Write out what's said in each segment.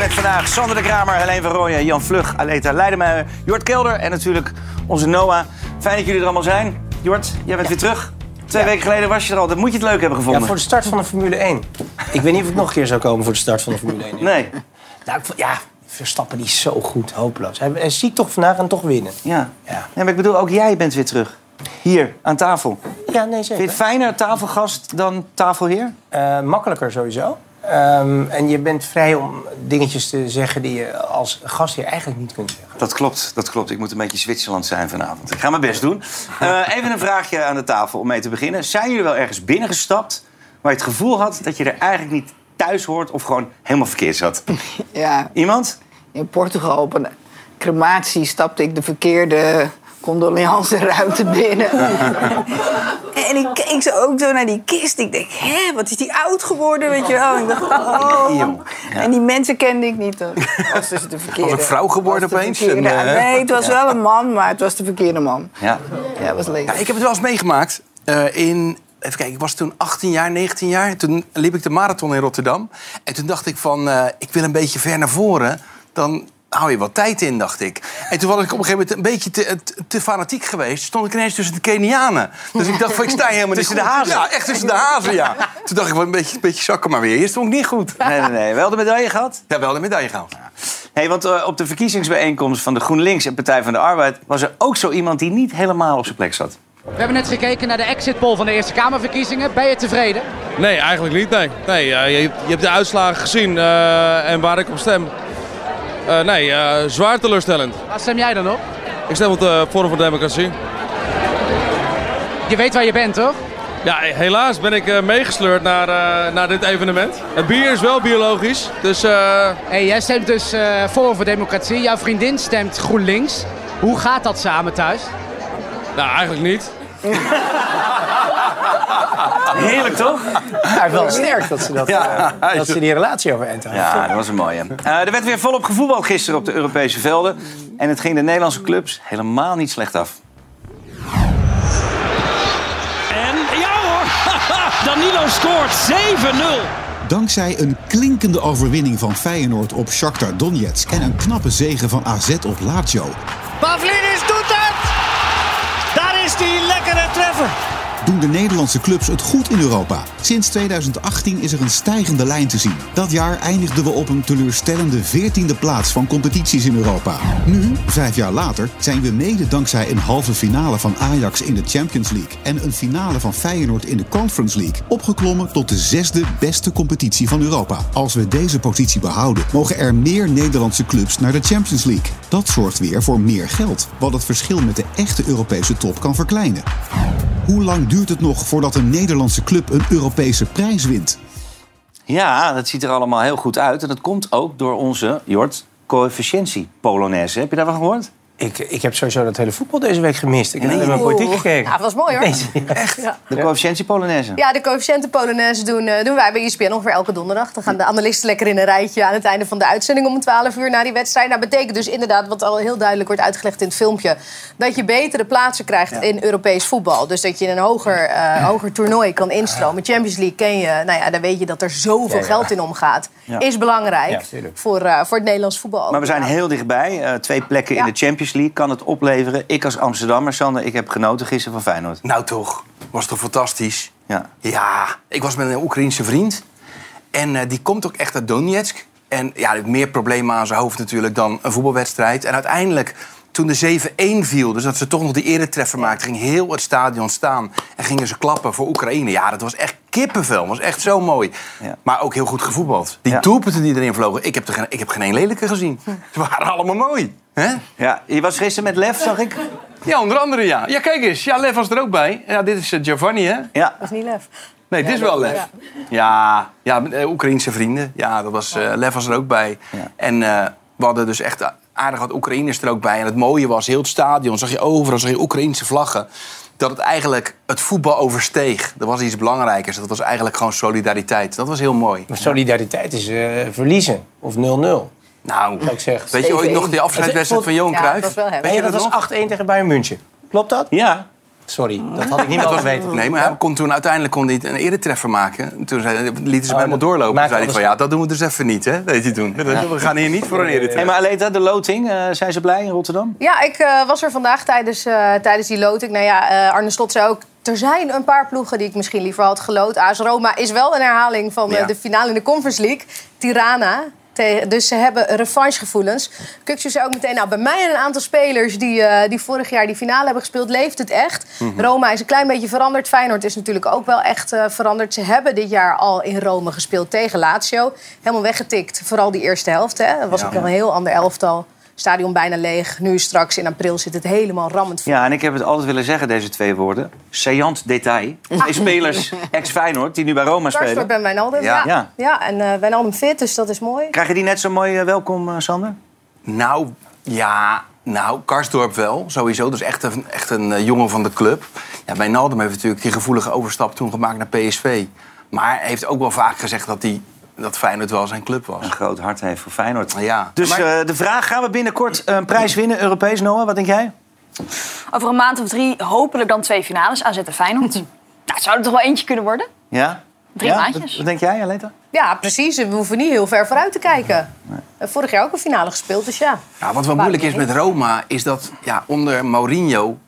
Met vandaag Sander de Kramer, Helene van Rooyen, Jan Vlug, Aleta Leidemeijer, Jort Kelder en natuurlijk onze Noah. Fijn dat jullie er allemaal zijn. Jort, jij bent weer terug. Twee weken geleden was je er al. Dat moet je het leuk hebben gevonden. Ja, voor de start van de Formule 1. Ik weet niet of ik nog een keer zou komen voor de start van de Formule 1. Nee. Nou, ik vond- ja, Verstappen die is zo goed, hopeloos. Hij, hij ziet toch vandaag en toch winnen. Ja. Ja. ja. Maar ik bedoel, ook jij bent weer terug. Hier, aan tafel. Ja, nee, Vind je zeker. het fijner tafelgast dan tafelheer? Eh, makkelijker sowieso. Ehm, en je bent vrij om dingetjes te zeggen die je als gast hier eigenlijk niet kunt zeggen. Dat klopt, dat klopt. Ik moet een beetje Zwitserland zijn vanavond. Ik ga mijn best doen. Eh, even een vraagje aan de tafel om mee te beginnen. Zijn jullie wel ergens binnengestapt waar je het gevoel had dat je er eigenlijk niet thuis hoort of gewoon helemaal verkeerd zat? Ja, Iemand? in Portugal op een crematie stapte ik de verkeerde condoleanceruimte binnen. en ik keek zo ook zo naar die kist. Ik denk, hè, wat is die oud geworden, weet je wel? En ik dacht, oh. En die mensen kende ik niet. Dat was dus de verkeerde. Was een vrouw geworden opeens? En, eh, Nee, het was wel een man, maar het was de verkeerde man. Ja. Ja, was leuk. Ja, ik heb het wel eens meegemaakt. eh, in, even kijken, ik was toen 18 jaar, 19 jaar. Toen liep ik de marathon in Rotterdam. En toen dacht ik van, eh, ik wil een beetje ver naar voren. Dan hou je wat tijd in, dacht ik. En toen was ik op een gegeven moment een beetje te, te, te fanatiek geweest. Stond ik ineens tussen de Kenianen. Dus ik dacht van, ik sta helemaal Tussen de hazen? Ja, echt tussen de hazen, ja. Toen dacht ik, een beetje, een beetje zakken maar weer. Hier stond ik niet goed. Nee, nee, nee. Wel de medaille gehad? Ja, wel de medaille gehaald. Hey, want eh, op de verkiezingsbijeenkomst van de GroenLinks en Partij van de Arbeid... was er ook zo iemand die niet helemaal op zijn plek zat. We hebben net gekeken naar de exit poll van de Eerste Kamerverkiezingen. Ben je tevreden? Nee, eigenlijk niet. Nee. Nee, eh, je, je hebt de uitslagen gezien eh, en waar ik op stem. Eh, nee, eh, zwaar teleurstellend. Waar stem jij dan op? Ik stem op de Forum voor Democratie. Je weet waar je bent, toch? Ja, helaas ben ik eh, meegesleurd naar, naar dit evenement. Het bier is wel biologisch, dus Hey, jij stemt dus Forum voor Democratie. Jouw vriendin stemt GroenLinks. Hoe gaat dat samen thuis? nou, eigenlijk niet. Heerlijk, toch? Ja, wel sterk dat ze, dat, eh, dat ze die relatie overeind houden. Ja, dat was een mooie. Eh, er werd weer volop gevoetbald gisteren op de Europese velden. En het ging de Nederlandse clubs helemaal niet slecht af. En ja hoor, Danilo scoort 7-0. Dankzij een klinkende overwinning van Feyenoord op Shakhtar Donetsk en een knappe zege van AZ op Lazio, Pavlidis doet het! Daar is die lekkere treffer. Doen de Nederlandse clubs het goed in Europa. Sinds 2018 is er een stijgende lijn te zien. Dat jaar eindigden we op een teleurstellende 14e plaats van competities in Europa. Nu, vijf jaar later, zijn we mede dankzij een halve finale van Ajax in de Champions League en een finale van Feyenoord in de Conference League opgeklommen tot de zesde beste competitie van Europa. Als we deze positie behouden, mogen er meer Nederlandse clubs naar de Champions League. Dat zorgt weer voor meer geld, wat het verschil met de echte Europese top kan verkleinen. Hoe lang duurt het nog voordat een Nederlandse club een Europese prijs wint? Ja, dat ziet er allemaal heel goed uit. En dat komt ook door onze, Jort, coëfficiëntie Polonaise. Heb je daarvan gehoord? Ik, ik heb sowieso dat hele voetbal deze week gemist. Ik heb alleen maar politiek gekeken. Ja, dat was mooi hoor. Nee, echt? De coëfficiëntie Polonaise. Ja, de coëfficiënten Polonaise doen, eh, doen wij bij ESPN ongeveer elke donderdag. Dan gaan de analisten lekker in een rijtje aan het einde van de uitzending om 12 uur na die wedstrijd. Nou, betekent dus inderdaad, wat al heel duidelijk wordt uitgelegd in het filmpje, dat je betere plaatsen krijgt in Europees voetbal. Dus dat je in een hoger, eh, hoger toernooi kan instromen. Champions League ken je, nou ja, dan weet je dat er zoveel Ja, ja. geld in omgaat. Ja. Is belangrijk voor, eh, voor het Nederlands voetbal. Maar we zijn heel dichtbij. Eh, twee plekken Ja. in de Champions League kan het opleveren. Ik als Amsterdammer, Sander, ik heb genoten gisteren van Feyenoord. Nou toch, was toch fantastisch? Ja. Ja, ik was met een Oekraïense vriend. En eh, die komt ook echt uit Donetsk. En ja, meer problemen aan zijn hoofd natuurlijk dan een voetbalwedstrijd. En uiteindelijk, toen de 7-1 viel, dus dat ze toch nog die eretreffer maakten... ging heel het stadion staan en gingen ze klappen voor Oekraïne. Ja, dat was echt kippenvel. was echt zo mooi. Ja. Maar ook heel goed gevoetbald. Die Ja. doelpunten die erin vlogen, ik heb, er geen, ik heb geen één lelijke gezien. Ze waren allemaal mooi. hè? ja, je was gisteren met Lef, zag ik. Ja, onder andere ja. Ja, kijk eens. Ja, Lev was er ook bij. Ja, dit is eh, Giovanni, hè? Ja, Dat is niet lef. Nee, dit is wel Lev. Ja, ja, eh, Oekraïense vrienden. Ja, dat was, eh Lev was er ook bij. Ja. En eh, we hadden dus echt aardig wat Oekraïners er ook bij. En het mooie was, heel het stadion zag je overal zag je Oekraïense vlaggen. Dat het eigenlijk het voetbal oversteeg. Dat was iets belangrijkers. Dat was eigenlijk gewoon solidariteit. Dat was heel mooi. Maar solidariteit is eh, verliezen. Of 0-0. Nou, ik zeggen. weet je ooit nog die 7-1. afscheidswedstrijd van Johan Ja, Cruijff? dat was wel. Weet je dat dat was nog? 8-1 tegen Bayern München. Klopt dat? ja. Sorry, dat had ik niet mogen weten. Nee, maar hij kon toen uiteindelijk kon hij een eretreffer maken. Toen zei, lieten ze hem Oh, helemaal dat doorlopen. Toen zei hij van ja, dat doen we dus even niet, hè? Weet je toen. We gaan hier niet voor een Hey, eretreffer. maar Aleta, de loting, eh, zijn ze blij in Rotterdam? Ja, ik eh, was er vandaag tijdens, eh, tijdens die loting. Nou ja, eh, Arne Slot zei ook... Er zijn een paar ploegen die ik misschien liever had geloot. AS Roma is wel een herhaling van Ja. de finale in de Conference League. Tirana. Dus ze hebben revanchegevoelens. Kuksu zei ook meteen... Nou, bij mij en een aantal spelers die, eh, die vorig jaar die finale hebben gespeeld... leeft het echt. Roma is een klein beetje veranderd. Feyenoord is natuurlijk ook wel echt eh, veranderd. Ze hebben dit jaar al in Rome gespeeld tegen Lazio. Helemaal weggetikt. Vooral die eerste helft. Hè. Dat was Ja. ook wel een heel ander elftal. Stadion bijna leeg. Nu straks in april zit het helemaal rammend vol. Ja, en ik heb het altijd willen zeggen, deze twee woorden. Saillant detail. Twee spelers, ex-Feyenoord, die nu bij Roma Karstorp spelen. en Wijnaldum. Ja. Ja. Ja. en eh Wijnaldum fit, dus dat is mooi. Krijg je die net zo mooi eh, welkom, eh, Sander? Nou, ja, nou, Karsdorp wel, sowieso. Dus echt een, echt een jongen van de club. Ja, Wijnaldum heeft natuurlijk die gevoelige overstap toen gemaakt naar PSV. Maar hij heeft ook wel vaak gezegd dat, hij, dat Feyenoord wel zijn club was. Een groot hart heeft voor Feyenoord. Ja. Dus Maar- eh, de vraag, gaan we binnenkort een prijs winnen, Europees, Noah? Wat denk jij? Over een maand of drie hopelijk dan twee finales. AZ en Feyenoord. nou, het zou er toch wel eentje kunnen worden? Ja? Drie ja? maandjes. Wat, wat denk jij, Aleta? Ja, precies. We hoeven niet heel ver vooruit te kijken. Eh, Vorig jaar ook een finale gespeeld, dus ja. Ja, wat wel moeilijk is met Roma, is dat ja, onder Mourinho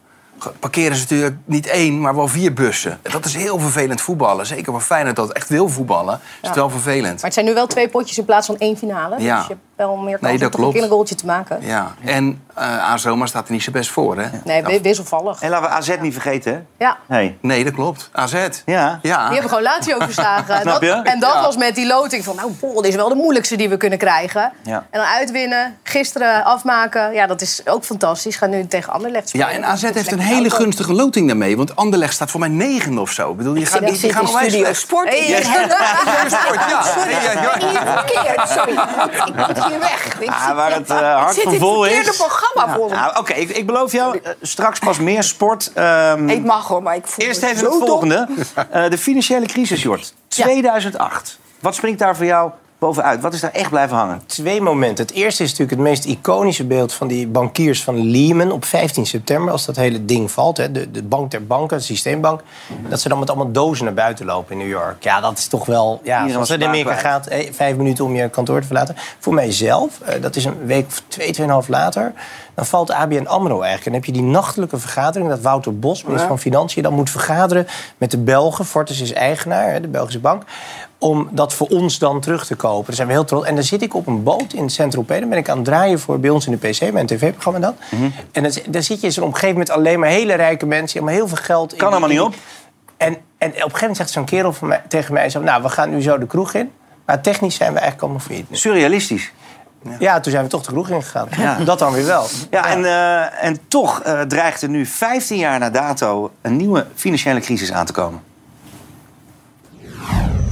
parkeren ze natuurlijk niet één, maar wel vier bussen. Dat is heel vervelend voetballen. Zeker voor Feyenoord dat echt wil voetballen, is het wel vervelend. Maar het zijn nu wel twee potjes in plaats van één finale. Ja. Dus je wel meer kans Nee, dat om toch een klopt. keer een goaltje te maken. Ja, en eh AS Roma staat er niet zo best voor, hè? Nee, wi- wisselvallig. En laten we AZ niet vergeten, hè? Ja. Hey. Nee, dat klopt. AZ. Ja. Die Ja. hebben gewoon Lazio verslagen. Snap je? Dat- en dat Ja. was met die loting van... nou, dit is wel de moeilijkste die we kunnen krijgen. Ja. En dan uitwinnen, gisteren afmaken. Ja, dat is ook fantastisch. Gaan nu tegen Anderlecht spelen. Ja, en AZ heeft een hele auto. gunstige loting daarmee. Want Anderlecht staat voor mij negen of zo. Ik bedoel, die die, die zit gaan. Sport. Hey, Ik ja. Sport, ja. Sorry, Ja, ja. Sorry. Ik moet hier weg. Ik Ah, waar het eh, hart van het vol is. verkeerde programma me. Nou, Oké, ik, ik beloof jou, eh, straks pas meer sport. Ehm, Ik mag hoor, maar ik voel Eerst even het volgende. Eh, de financiële crisis, Jort. 2008. Wat springt daar voor jou bovenuit? Wat is daar echt blijven hangen? Twee momenten. Het eerste is natuurlijk het meest iconische beeld van die bankiers van Lehman op 15 september. Als dat hele ding valt, hè, de, de bank der banken, de systeembank. Dat ze dan met allemaal dozen naar buiten lopen in New York. Ja, dat is toch wel. Ja, was het in Amerika gaat, eh, vijf minuten om je kantoor te verlaten. Voor mijzelf, eh, dat is een week of twee, tweeënhalf later. Dan valt ABN Amro eigenlijk. En dan heb je die nachtelijke vergadering dat Wouter Bos, minister van Financiën, dan moet vergaderen met de Belgen. Fortis is eigenaar, hè, de Belgische bank om dat voor ons dan terug te kopen. Daar zijn we heel trots. En dan zit ik op een boot in Saint-Tropez. Dan ben ik aan het draaien voor bij ons in de PC, mijn tv-programma dan. Mhm. En dan, dan zit je in zo'n omgeving met alleen maar hele rijke mensen... die allemaal heel veel geld... in Kan allemaal niet op. En, en op een gegeven moment zegt zo'n kerel van mij, tegen mij... Zo, nou, we gaan nu zo de kroeg in. Maar technisch zijn we eigenlijk allemaal failliet. Surrealistisch. Ja, toen zijn we toch de kroeg ingegaan. Ja. Dat dan weer wel. Ja, en, eh, en toch eh, dreigt er nu 15 jaar na dato een nieuwe financiële crisis aan te komen.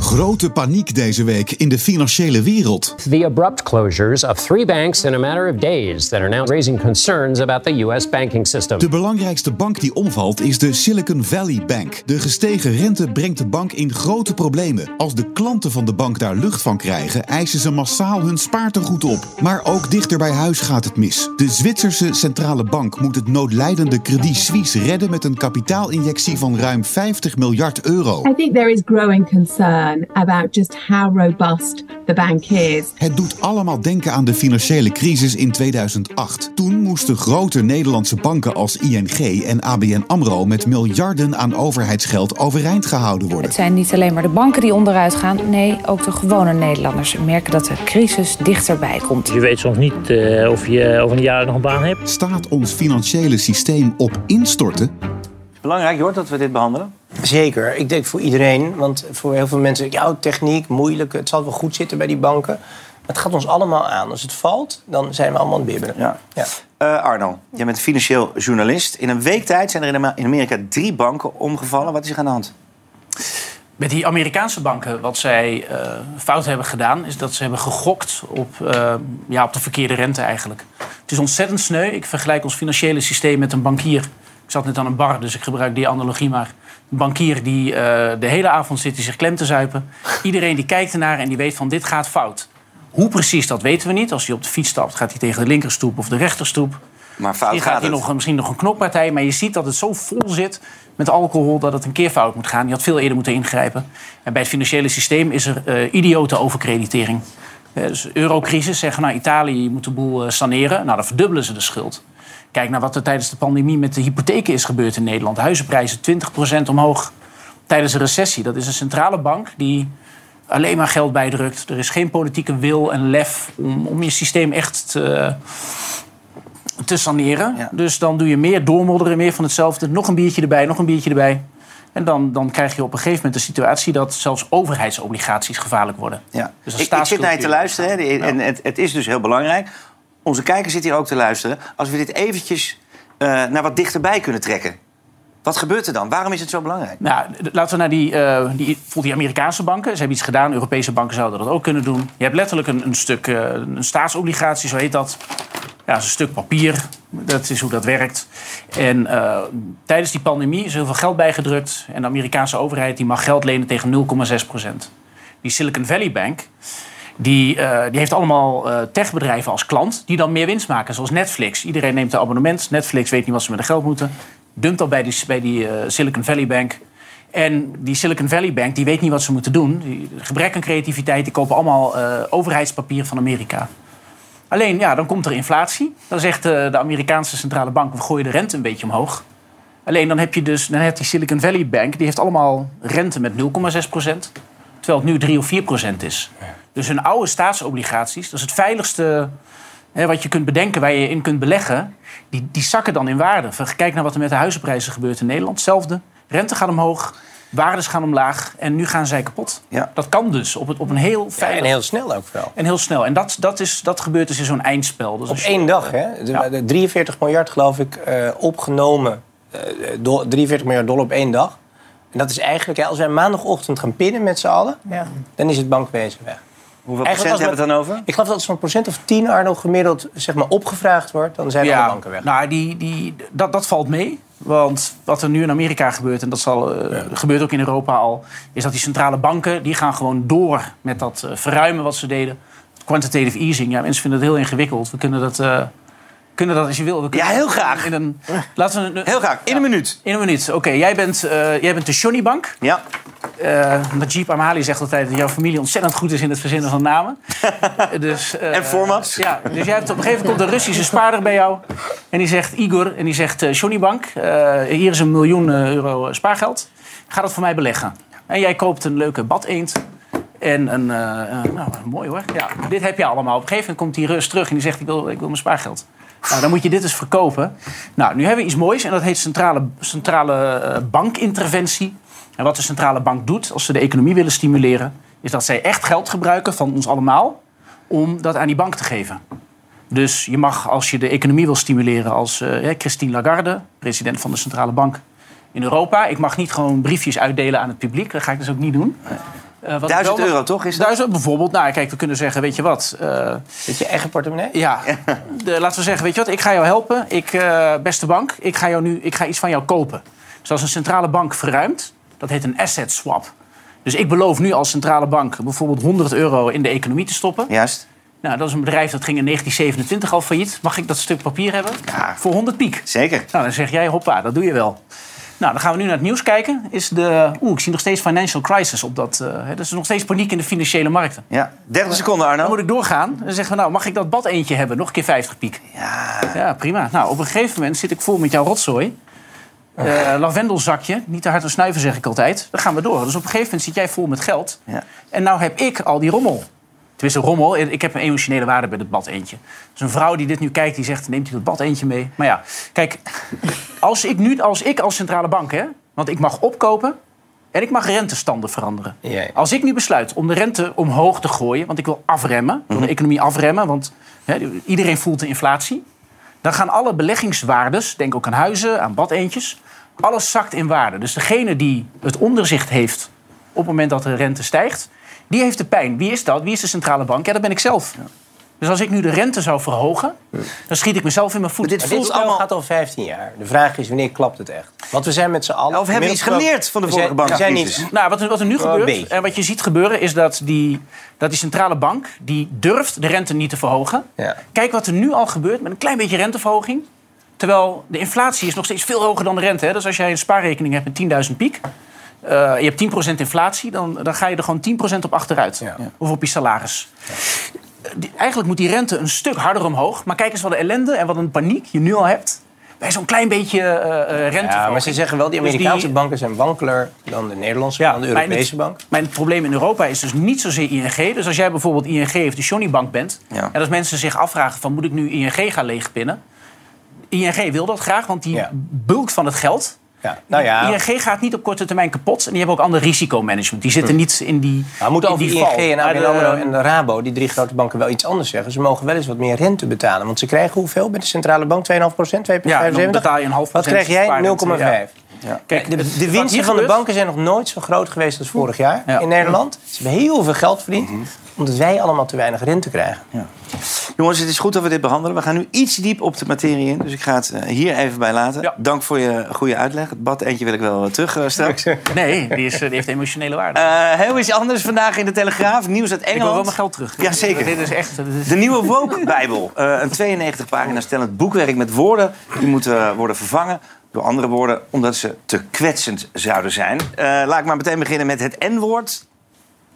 Grote paniek deze week in de financiële wereld. The abrupt closures of three banks in a matter of days that are now raising concerns about the U.S. banking system. De belangrijkste bank die omvalt is de Silicon Valley Bank. De gestegen rente brengt de bank in grote problemen. Als de klanten van de bank daar lucht van krijgen, eisen ze massaal hun spaartegoed op. Maar ook dichter bij huis gaat het mis. De Zwitserse centrale bank moet het noodlijdende Credit Suisse redden met een kapitaalinjectie van ruim 50 miljard euro. I think there is growing concern about just how robust the bank is. Het doet allemaal denken aan de financiële crisis in 2008. Toen moesten grote Nederlandse banken als ING en ABN AMRO met miljarden aan overheidsgeld overeind gehouden worden. Het zijn niet alleen maar de banken die onderuit gaan. Nee, ook de gewone Nederlanders merken dat de crisis dichterbij komt. Je weet soms niet eh, of je over een jaar nog een baan hebt. Staat ons financiële systeem op instorten? Belangrijk, Jort, dat we dit behandelen. Zeker. Ik denk voor iedereen. Want voor heel veel mensen, ja, techniek, moeilijk. Het zal wel goed zitten bij die banken. Maar het gaat ons allemaal aan. Als het valt, dan zijn we allemaal aan het bibberen. Ja. Ja. Eh, Arno, jij bent financieel journalist. In een week tijd zijn er in Amerika drie banken omgevallen. Wat is er aan de hand? Met die Amerikaanse banken, wat zij eh, fout hebben gedaan, is dat ze hebben gegokt op, eh, ja, op de verkeerde rente eigenlijk. Het is ontzettend sneu. Ik vergelijk ons financiële systeem met een bankier. Ik zat net aan een bar, dus ik gebruik die analogie maar. Een bankier die eh, de hele avond zit die zich klem te zuipen. Iedereen die kijkt ernaar en die weet van dit gaat fout. Hoe precies, dat weten we niet. Als hij op de fiets stapt, gaat hij tegen de linkerstoep of de rechterstoep. Maar fout gaat gaat het. nog, misschien nog een knokpartij. Maar je ziet dat het zo vol zit met alcohol dat het een keer fout moet gaan. Je had veel eerder moeten ingrijpen. En bij het financiële systeem is er eh, idiote overkreditering. Eh, dus eurocrisis zeggen, nou Italië, je moet de boel saneren. Nou, dan verdubbelen ze de schuld. Kijk naar wat er tijdens de pandemie met de hypotheken is gebeurd in Nederland. Huizenprijzen 20% omhoog tijdens een recessie. Dat is een centrale bank die alleen maar geld bijdrukt. Er is geen politieke wil en lef om, om je systeem echt te, te saneren. Dus dan doe je meer doormodderen, meer van hetzelfde. Nog een biertje erbij, nog een biertje erbij. En dan, dan krijg je op een gegeven moment de situatie... dat zelfs overheidsobligaties gevaarlijk worden. Ja. Dus ik, ik zit naar je te luisteren. Hè, en het, het is dus heel belangrijk. Onze kijker zit hier ook te luisteren. Als we dit eventjes eh, naar wat dichterbij kunnen trekken. Wat gebeurt er dan? Waarom is het zo belangrijk? Nou, laten we naar die, eh, die, Amerikaanse banken. Ze hebben iets gedaan. Europese banken zouden dat ook kunnen doen. Je hebt letterlijk een, een stuk eh, een staatsobligatie, zo heet dat. Ja, dat is een stuk papier. Dat is hoe dat werkt. En tijdens die pandemie is heel veel geld bijgedrukt. En de Amerikaanse overheid die mag geld lenen tegen 0,6 procent. Die Silicon Valley Bank, die, eh, die heeft allemaal eh, techbedrijven als klant... die dan meer winst maken, zoals Netflix. Iedereen neemt een abonnement. Netflix weet niet wat ze met het geld moeten. Dumpt dat bij die, bij die eh, Silicon Valley Bank. En die Silicon Valley Bank die weet niet wat ze moeten doen. Die, gebrek aan creativiteit, die kopen allemaal overheidspapier van Amerika. Alleen, ja, dan komt er inflatie. Dan zegt de Amerikaanse centrale bank... we gooien de rente een beetje omhoog. Alleen dan heb je dus dan heeft die Silicon Valley Bank... die heeft allemaal rente met 0,6 procent. Terwijl het nu 3 of 4 procent is. Dus hun oude staatsobligaties, dat is het veiligste hè, wat je kunt bedenken... waar je in kunt beleggen, die, die zakken dan in waarde. Kijk naar wat er met de huizenprijzen gebeurt in Nederland. Hetzelfde. Rente gaat omhoog, waardes gaan omlaag en nu gaan zij kapot. Dat kan dus op, het, op een heel veilig... en heel snel ook wel. En heel snel. En dat, dat, is, dat gebeurt dus in zo'n eindspel. Dus Op je- één dag, hè? De, de 43 miljard, geloof ik, eh, opgenomen. eh, do- 43 miljard dollar op één dag. En dat is eigenlijk, hè, als wij maandagochtend gaan pinnen met z'n allen... dan is het bankwezen weg. Hoeveel Eigenlijk procent als hebben we het dan over? Ik geloof dat het zo'n procent of 10, Arno, gemiddeld zeg maar, opgevraagd wordt. Dan zijn alle banken weg. Nou, die, die, dat, dat valt mee. Want wat er nu in Amerika gebeurt, en dat zal, eh, gebeurt ook in Europa al... is dat die centrale banken die gaan gewoon door met dat eh, verruimen wat ze deden. Quantitative easing. Ja, mensen vinden het heel ingewikkeld. We kunnen dat... eh, kunnen dat als je wil. We kunnen Ja, heel graag. In een, laten we een, Heel graag, in een minuut. In een minuut. Oké, jij, bent, eh, jij bent de Johnny Bank. Ja. Najib Amali zegt altijd dat jouw familie ontzettend goed is in het verzinnen van namen. dus, eh, En formats. Ja, dus jij hebt op een gegeven moment komt een Russische spaarder bij jou. En die zegt, Igor, en die zegt, eh, Johnny Bank, hier is een miljoen euro spaargeld. Ga dat voor mij beleggen. En jij koopt een leuke badeend. En een, nou, mooi hoor. Ja, dit heb je allemaal. Op een gegeven moment komt die Rus terug en die zegt, ik wil, ik wil mijn spaargeld. Nou, dan moet je dit eens verkopen. Nou, nu hebben we iets moois en dat heet centrale, centrale bankinterventie. En wat de centrale bank doet als ze de economie willen stimuleren... is dat zij echt geld gebruiken van ons allemaal om dat aan die bank te geven. Dus je mag, als je de economie wil stimuleren als eh, Christine Lagarde... president van de centrale bank in Europa... ik mag niet gewoon briefjes uitdelen aan het publiek. Dat ga ik dus ook niet doen. Eh, wat Duizend mag- euro, toch? Is dat? Duizend bijvoorbeeld. Nou, kijk, we kunnen zeggen, weet je wat... eh, Zit je eigen portemonnee? ja, de, laten we zeggen, weet je wat, ik ga jou helpen. Ik, beste bank, ik ga, jou nu, ik ga iets van jou kopen. Dus als een centrale bank verruimt, dat heet een asset swap. Dus ik beloof nu als centrale bank bijvoorbeeld 100 euro in de economie te stoppen. Juist. Nou, dat is een bedrijf dat ging in 1927 al failliet. Mag ik dat stuk papier hebben? Ja. Voor 100 piek. Zeker. Nou, dan zeg jij, hoppa, dat doe je wel. Nou, dan gaan we nu naar het nieuws kijken. Is de, oeh, ik zie nog steeds financial crisis op dat. dus er is nog steeds paniek in de financiële markten. Ja, 30 seconden, Arno. Dan moet ik doorgaan. Dan zeggen we, nou, mag ik dat bad eentje hebben? Nog een keer 50 piek. Ja. Ja, prima. Nou, op een gegeven moment zit ik vol met jouw rotzooi. Eh, lavendelzakje. Niet te hard te snuiven, zeg ik altijd. Dan gaan we door. Dus op een gegeven moment zit jij vol met geld. Ja. En nou heb ik al die rommel. Tenminste, rommel. Ik heb een emotionele waarde bij het bad eentje. Dus een vrouw die dit nu kijkt, die zegt... neemt u dat bad eentje mee? Maar ja, kijk. Als ik nu, als ik als centrale bank... Hè, want ik mag opkopen en ik mag rentestanden veranderen. Ja. Als ik nu besluit om de rente omhoog te gooien... want ik wil afremmen, ik wil de economie afremmen... want hè, iedereen voelt de inflatie... dan gaan alle beleggingswaardes, denk ook aan huizen, aan badeentjes... alles zakt in waarde. Dus degene die het onderzicht heeft op het moment dat de rente stijgt... die heeft de pijn. Wie is dat? Wie is de centrale bank? Ja, dat ben ik zelf. Dus als ik nu de rente zou verhogen, dan schiet ik mezelf in mijn voet. Dit Maar voelt allemaal... gaat al 15 jaar. De vraag is, wanneer klapt het echt? Want we zijn met z'n allen... Of hebben we iets geleerd van de We zijn- vorige we zijn niet- Nou, wat er, wat er nu een gebeurt, en wat je ziet gebeuren, is dat die, dat die centrale bank die durft de rente niet te verhogen. Ja. Kijk wat er nu al gebeurt met een klein beetje renteverhoging. Terwijl de inflatie is nog steeds veel hoger dan de rente. Hè? Dus als jij een spaarrekening hebt met 10.000 piek... eh, je hebt 10% inflatie, dan, dan ga je er gewoon 10% op achteruit. Of op je salaris. Eigenlijk moet die rente een stuk harder omhoog. Maar kijk eens wat de ellende en wat een paniek je nu al hebt... bij zo'n klein beetje eh eh rente. Ja, maar ze zeggen wel, die Dus Amerikaanse banken zijn wankeler dan de Nederlandse, dan de maar Europese het- bank. Maar het probleem in Europa is dus niet zozeer ING. Dus als jij bijvoorbeeld ING of de Johnny Bank bent... Ja. en als mensen zich afvragen van moet ik nu ING gaan leegpinnen... ING wil dat graag, want die bulkt van het geld. Ja. Nou ja, ING gaat niet op korte termijn kapot. En die hebben ook ander risicomanagement. Die zitten niet in die moeten in over die ING val. en ABN AMRO en de Rabo, die drie grote banken, wel iets anders zeggen. Ze mogen wel eens wat meer rente betalen. Want ze krijgen hoeveel bij de centrale bank? 2,5 procent? 2,75? Ja, dan betaal je een half Wat krijg jij? spaarrente, 0,5. ja. Kijk, de, de winsten hier van de banken zijn nog nooit zo groot geweest als vorig jaar Ja. in Nederland. Ze hebben heel veel geld verdiend, omdat wij allemaal te weinig rente krijgen. Jongens, het is goed dat we dit behandelen. We gaan nu iets diep op de materie in. Dus ik ga het eh, hier even bij laten. Dank voor je goede uitleg. Het bad eentje wil ik wel eh, terug eh, straks. Nee, die, is, die heeft emotionele waarde. Eh, heel iets anders vandaag in de Telegraaf. Nieuws uit ik wil Engeland. wel mijn geld terug. Jazeker. Dit is echt... dit is- De nieuwe Woke-bijbel. Eh, een 92 pagina's stellend boekwerk met woorden... die moeten worden vervangen door andere woorden... omdat ze te kwetsend zouden zijn. Eh, laat ik maar meteen beginnen met het N-woord.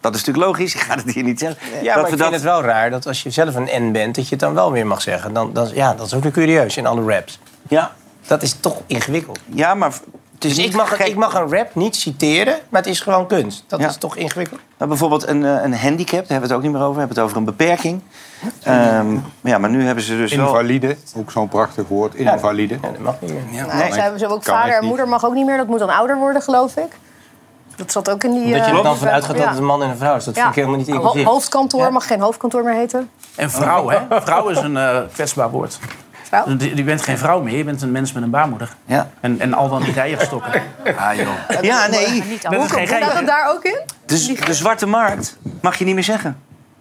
Dat is natuurlijk logisch, ik ga het hier niet zeggen. Ja, dat maar ik vind het wel raar dat als je zelf een N bent, dat je het dan wel weer mag zeggen. Dan, dan, ja, dat is ook weer curieus in alle raps. Ja. Dat is toch ingewikkeld. Ja, maar... Dus ik mag, ik mag een rap niet citeren, maar het is gewoon kunst. Dat Ja. is toch ingewikkeld? Nou, bijvoorbeeld een, eh, een handicap, daar hebben we het ook niet meer over. We hebben het over een beperking. Ehm, ja, maar nu hebben ze dus wel... Invalide, ook zo'n prachtig woord. Invalide. Ja, dat mag niet meer. Nou, Nee. ze hebben ze ook vader en moeder mag ook niet meer. Dat moet dan ouder worden, geloof ik. Dat zat ook in die... Dat je eh, er dan vanuit gaat dat ja. het een man en een vrouw is. Dat Ja. vind ik helemaal niet Ho- inclusief. hoofdkantoor mag geen hoofdkantoor meer heten. En vrouw, hè? Vrouw is een eh, kwetsbaar woord. Vrouw? Je bent geen vrouw meer, je bent een mens met een baarmoeder. Ja. En, en al dan die eierstokken. Ah, joh. Ja, nee. Dat is geen Staat geintje. dat daar ook in? Dus de zwarte markt mag je niet meer zeggen.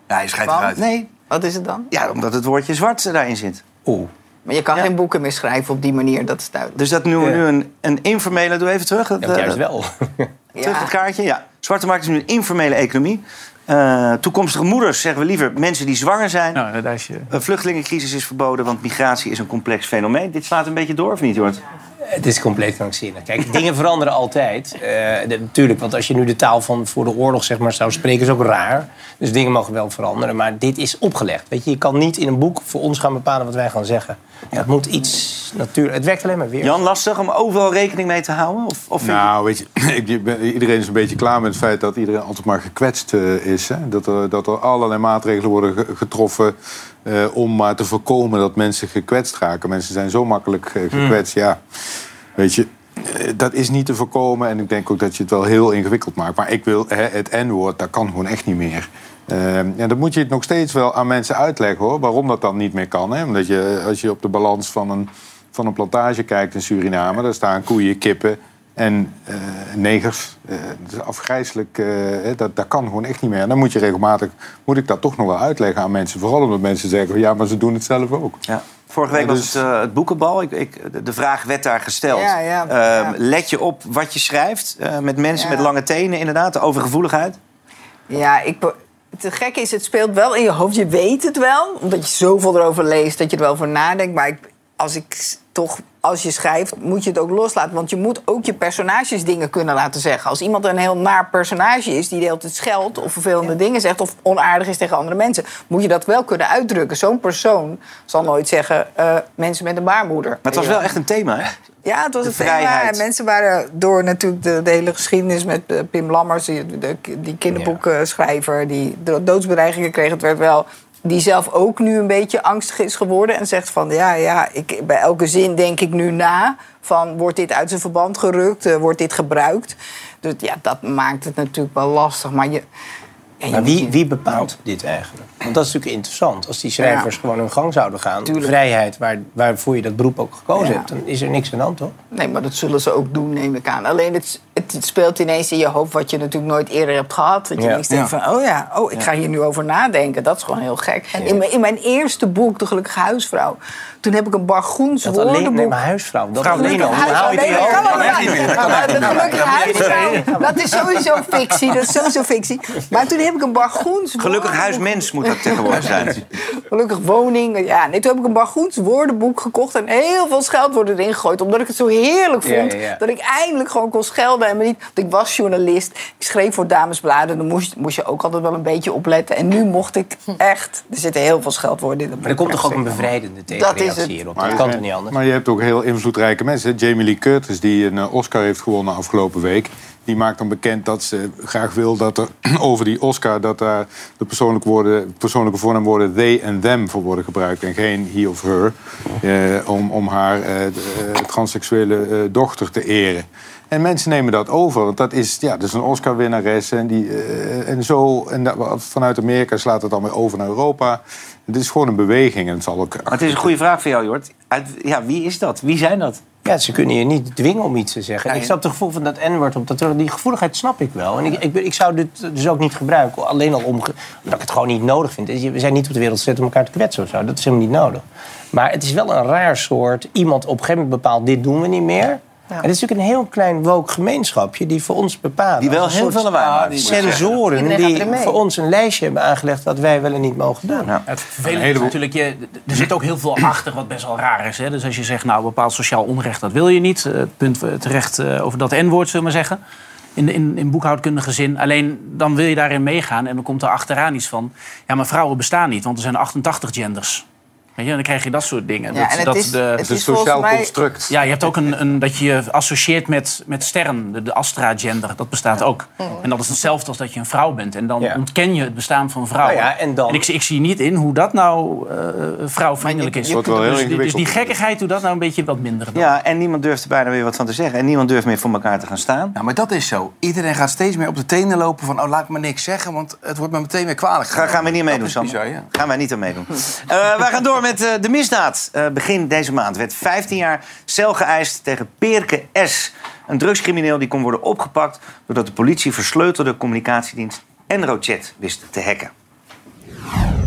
Ja, je schijnt Want? eruit. Nee. Wat is het dan? Ja, omdat het woordje zwart daarin zit. Oeh. Maar je kan geen boeken meer schrijven op die manier, dat is duidelijk. Dus dat we nu een, een informele... Doe even terug. Dat, Ja, eh, juist wel. Terug het kaartje, ja. Zwarte markt is nu een informele economie. Eh, toekomstige moeders, zeggen we liever, mensen die zwanger zijn. Nou, daar is je... Een vluchtelingencrisis is verboden, want migratie is een complex fenomeen. Dit slaat een beetje door, of niet, Jort? Het is compleet krankzinnig. Kijk, dingen veranderen altijd. Eh, natuurlijk, want als je nu de taal van voor de oorlog zeg maar, zou spreken, is ook raar. Dus dingen mogen wel veranderen. Maar dit is opgelegd. Weet je, je kan niet in een boek voor ons gaan bepalen wat wij gaan zeggen. Het moet iets natuurlijk. Het werkt alleen maar weer. Jan, lastig om overal rekening mee te houden? Of, of Nou, weet je, ik- ben- iedereen is een beetje klaar met het feit dat iedereen altijd maar gekwetst eh, is. Hè? Dat, er, dat er allerlei maatregelen worden ge- getroffen eh, om maar te voorkomen dat mensen gekwetst raken. Mensen zijn zo makkelijk eh, gekwetst, ja. Weet je, eh, dat is niet te voorkomen en ik denk ook dat je het wel heel ingewikkeld maakt. Maar ik wil, hè, het N-woord, dat kan gewoon echt niet meer. En dan moet je het nog steeds wel aan mensen uitleggen hoor, waarom dat dan niet meer kan. Hè? Omdat je, als je op de balans van een, van een plantage kijkt in Suriname, daar staan koeien, kippen en eh, negers. Eh, dat is afgrijzelijk, eh, hè, dat, dat kan gewoon echt niet meer. En dan moet je regelmatig, moet ik dat toch nog wel uitleggen aan mensen. Vooral omdat mensen zeggen, ja, maar ze doen het zelf ook. Ja. Vorige week Ja, was dus- het, eh, het boekenbal. Ik, ik, de- vraag werd daar gesteld. Ja, ja, Ehm. Let je op wat je schrijft eh, met mensen Ja. met lange tenen, inderdaad, de overgevoeligheid? Ja, ik, het gekke is, het speelt wel in je hoofd. Je weet het wel, omdat je zoveel erover leest dat je er wel over nadenkt. Maar ik, als ik toch, als je schrijft, moet je het ook loslaten. Want je moet ook je personages dingen kunnen laten zeggen. Als iemand een heel naar personage is, die de hele tijd scheldt of vervelende dingen zegt of onaardig is tegen andere mensen, moet je dat wel kunnen uitdrukken. Zo'n persoon zal nooit zeggen eh, mensen met een baarmoeder. Maar het was wel echt een thema, hè? Ja, het was een thema. En mensen waren door natuurlijk de, de hele geschiedenis met eh, Pim Lammers, die, de, die kinderboekenschrijver, die do- doodsbedreigingen kreeg. Het werd wel. Die zelf ook nu een beetje angstig is geworden en zegt van ja, ja, ik, bij elke zin denk ik nu na. Van wordt dit uit zijn verband gerukt? Eh, wordt dit gebruikt? Dus ja, dat maakt het natuurlijk wel lastig. Maar je, ja, Maar wie, wie bepaalt dit eigenlijk? Want dat is natuurlijk interessant. Als die schrijvers Ja. gewoon hun gang zouden gaan, Tuurlijk. vrijheid waar, waarvoor je dat beroep ook gekozen Ja. hebt, dan is er niks aan de hand, toch? Nee, maar dat zullen ze ook doen, neem ik aan. Alleen het, het speelt ineens in je hoofd wat je natuurlijk nooit eerder hebt gehad. Dat je Ja. denkt van, oh ja, oh, ik ga hier nu over nadenken. Dat is gewoon heel gek. In, mijn, in mijn eerste boek, De Gelukkige Huisvrouw... toen heb ik een Bargoens Dat alleen, nee, maar huisvrouw. Dat alleen al. Huisvrouw. Nee, niet dat kan De. Gelukkige Huisvrouw, dat is sowieso fictie. Dat is sowieso fictie. Maar toen heb ik een Bargoens Gelukkig huismens moet dat tegenwoordig zijn. Gelukkig woning. Ja, nee, toen heb ik een Bargoens woordenboek gekocht en heel veel scheldwoorden erin gegooid. Omdat ik het zo heerlijk vond. Dat ik eindelijk gewoon kon schelden. En me niet, want ik was journalist. Ik schreef voor damesbladen. Dan moest, moest je ook altijd wel een beetje opletten. En nu mocht ik echt. Er zitten heel veel scheldwoorden in. Maar er komt toch ook een bevrijdende Dat is tegenreactie het. hierop. Maar Dat je- kan toch niet anders? Maar je hebt ook heel invloedrijke mensen. Jamie Lee Curtis, die een eh, Oscar heeft gewonnen afgelopen week. Die maakt dan bekend dat ze graag wil dat er over die Oscar... dat daar de persoonlijke, woorden, persoonlijke voornaamwoorden they en them voor worden gebruikt. En geen he of her. eh, om, om haar eh, eh, transseksuele eh, dochter te eren. En mensen nemen dat over. Want dat is, ja, dat is een Oscar-winnares. En, die, eh, en, zo, en dat- vanuit Amerika slaat het dan weer over naar Europa. Het is gewoon een beweging. En het zal ook Maar het is een goede vraag voor jou, Jort. Uit, ja, wie is dat? Wie zijn dat? Ja, ze kunnen je niet dwingen om iets te zeggen. Ik snap het gevoel van dat N-woord op dat die gevoeligheid snap ik wel. En ik, ik, zou dit dus ook niet gebruiken. Alleen al om, omdat ik het gewoon niet nodig vind. We zijn niet op de wereld gezet om elkaar te kwetsen of zo. Dat is helemaal niet nodig. Maar het is wel een raar soort. Iemand op een gegeven moment bepaalt, dit doen we niet meer. En het is natuurlijk een heel klein woke gemeenschapje die voor ons bepalen. Die wel heel veel lawaai maken. Sensoren die voor ons een lijstje hebben aangelegd wat wij wel en niet mogen doen. Het vervelende is natuurlijk, je, er zit ook heel veel achter wat best wel raar is. Hè? Dus als je zegt, nou, bepaald sociaal onrecht, dat wil je niet. Eh, Het punt terecht eh, over dat N-woord, zullen we maar zeggen. In, in, in boekhoudkundige zin. Alleen dan wil je daarin meegaan en dan komt er achteraan iets van... ja, maar vrouwen bestaan niet, want er zijn 88 genders. Weet je, dan krijg je dat soort dingen. Ja, dat, en het dat is- de, het is een volgens sociaal mij- construct. Ja, je hebt ook een, een, dat je je associeert met, met sterren. De, de Astra-gender, dat bestaat ook. En dat is hetzelfde als dat je een vrouw bent. En dan Ja. ontken je het bestaan van vrouwen. Nou ja, en dan- ik, ik zie niet in hoe dat nou eh vrouwvriendelijk is. wordt wel heel dus, die- dus die gekkigheid doet dat nou een beetje wat minder. dan. Ja, en niemand durft er bijna weer wat van te zeggen. En niemand durft meer voor elkaar te gaan staan. Nou, maar dat is zo. Iedereen gaat steeds meer op de tenen lopen van... oh, laat me niks zeggen, want het wordt me meteen weer kwalijk. Ga, gaan we niet meedoen, Sam? bizar, ja. Gaan wij niet aan meedoen. Eh wij gaan door met eh, de misdaad. Eh, begin deze maand werd 15 jaar cel geëist tegen Peerke S. Een drugscrimineel die kon worden opgepakt... doordat de politie versleutelde communicatiedienst Enrochat wist te hacken.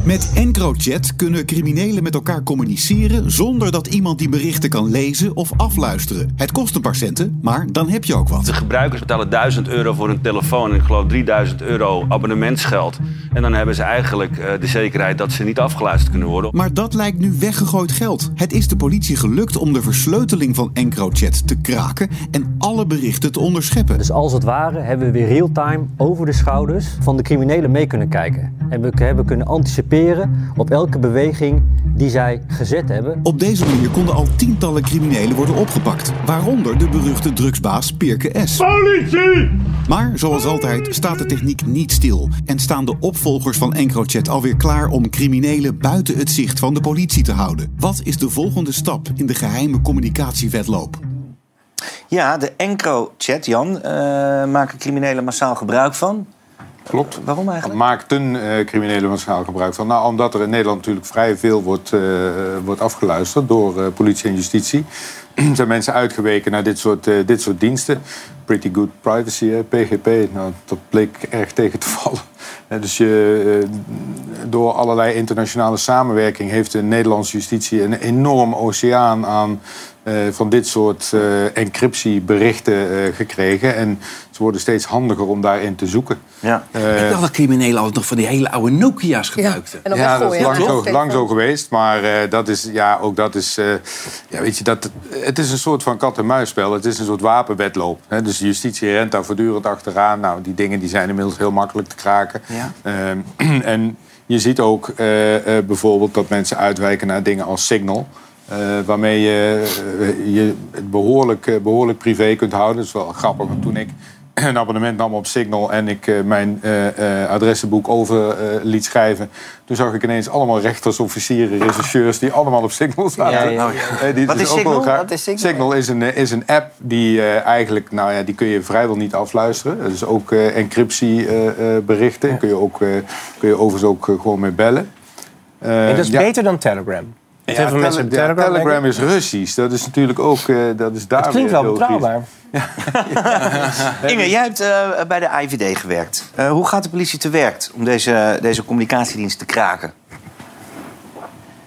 Met EncroChat kunnen criminelen met elkaar communiceren zonder dat iemand die berichten kan lezen of afluisteren. Het kost een paar centen, maar dan heb je ook wat. De gebruikers betalen 1000 euro voor een telefoon en ik geloof 3000 euro abonnementsgeld. En dan hebben ze eigenlijk eh, de zekerheid dat ze niet afgeluisterd kunnen worden. Maar dat lijkt nu weggegooid geld. Het is de politie gelukt om de versleuteling van EncroChat te kraken en alle berichten te onderscheppen. Dus als het ware hebben we weer real-time over de schouders van de criminelen mee kunnen kijken. En we hebben kunnen anticiperen op elke beweging die zij gezet hebben. Op deze manier konden al tientallen criminelen worden opgepakt. Waaronder de beruchte drugsbaas Pirke S. Politie! Maar zoals altijd staat de techniek niet stil. En staan de opvolgers van EncroChat alweer klaar om criminelen buiten het zicht van de politie te houden. Wat is de volgende stap in de geheime communicatiewedloop? Ja, de EncroChat, Jan, eh, maken criminelen massaal gebruik van. Klopt. Waarom eigenlijk? Maakten eh, criminelen massaal gebruik van? Nou, omdat er in Nederland natuurlijk vrij veel wordt, eh, wordt afgeluisterd door eh, politie en justitie. zijn mensen uitgeweken naar dit soort, dit soort diensten. Pretty good privacy, hè, PGP. Nou, dat bleek erg tegen te vallen. Dus je, door allerlei internationale samenwerking heeft de Nederlandse justitie een enorm oceaan aan van dit soort eh, encryptieberichten gekregen. En ze worden steeds handiger om daarin te zoeken. Ja. ik dacht dat criminelen altijd nog van die hele oude Nokia's gebruikten. ja, dat is lang, zo, lang zo geweest. Maar eh, dat is, ja, ook dat is, eh, ja, weet je, dat, het is een soort van kat-en-muisspel. Het is een soort wapenwedloop. Hè? Dus de justitie rent daar voortdurend achteraan. Nou, die dingen die zijn inmiddels heel makkelijk te kraken. Ja. Ehm, en je ziet ook eh, eh, bijvoorbeeld dat mensen uitwijken naar dingen als Signal. eh, waarmee je, eh, je het behoorlijk, eh, behoorlijk privé kunt houden. Dat is wel grappig, want toen ik een abonnement nam op Signal en ik eh, mijn eh, eh, adressenboek over eh, liet schrijven. Toen zag ik ineens allemaal rechters, officieren, rechercheurs die allemaal op Signal zaten. Ja, ja, ja. Eh, die Wat dus is ook wel Signal? graag- Wat is Signal? Signal is een, is een app die eh, eigenlijk, nou ja, die kun je vrijwel niet afluisteren. Dus ook eh encryptieberichten kun je ook, eh, kun je overigens ook gewoon mee bellen. Eh, En dat is ja. beter dan Telegram. Tele- Telegram, is Russisch. Dat is natuurlijk ook... eh, dat is daar Het klinkt wel triest. betrouwbaar. Inge, jij hebt eh, bij de IVD gewerkt. Eh, hoe gaat de politie te werk om deze, deze communicatiedienst te kraken?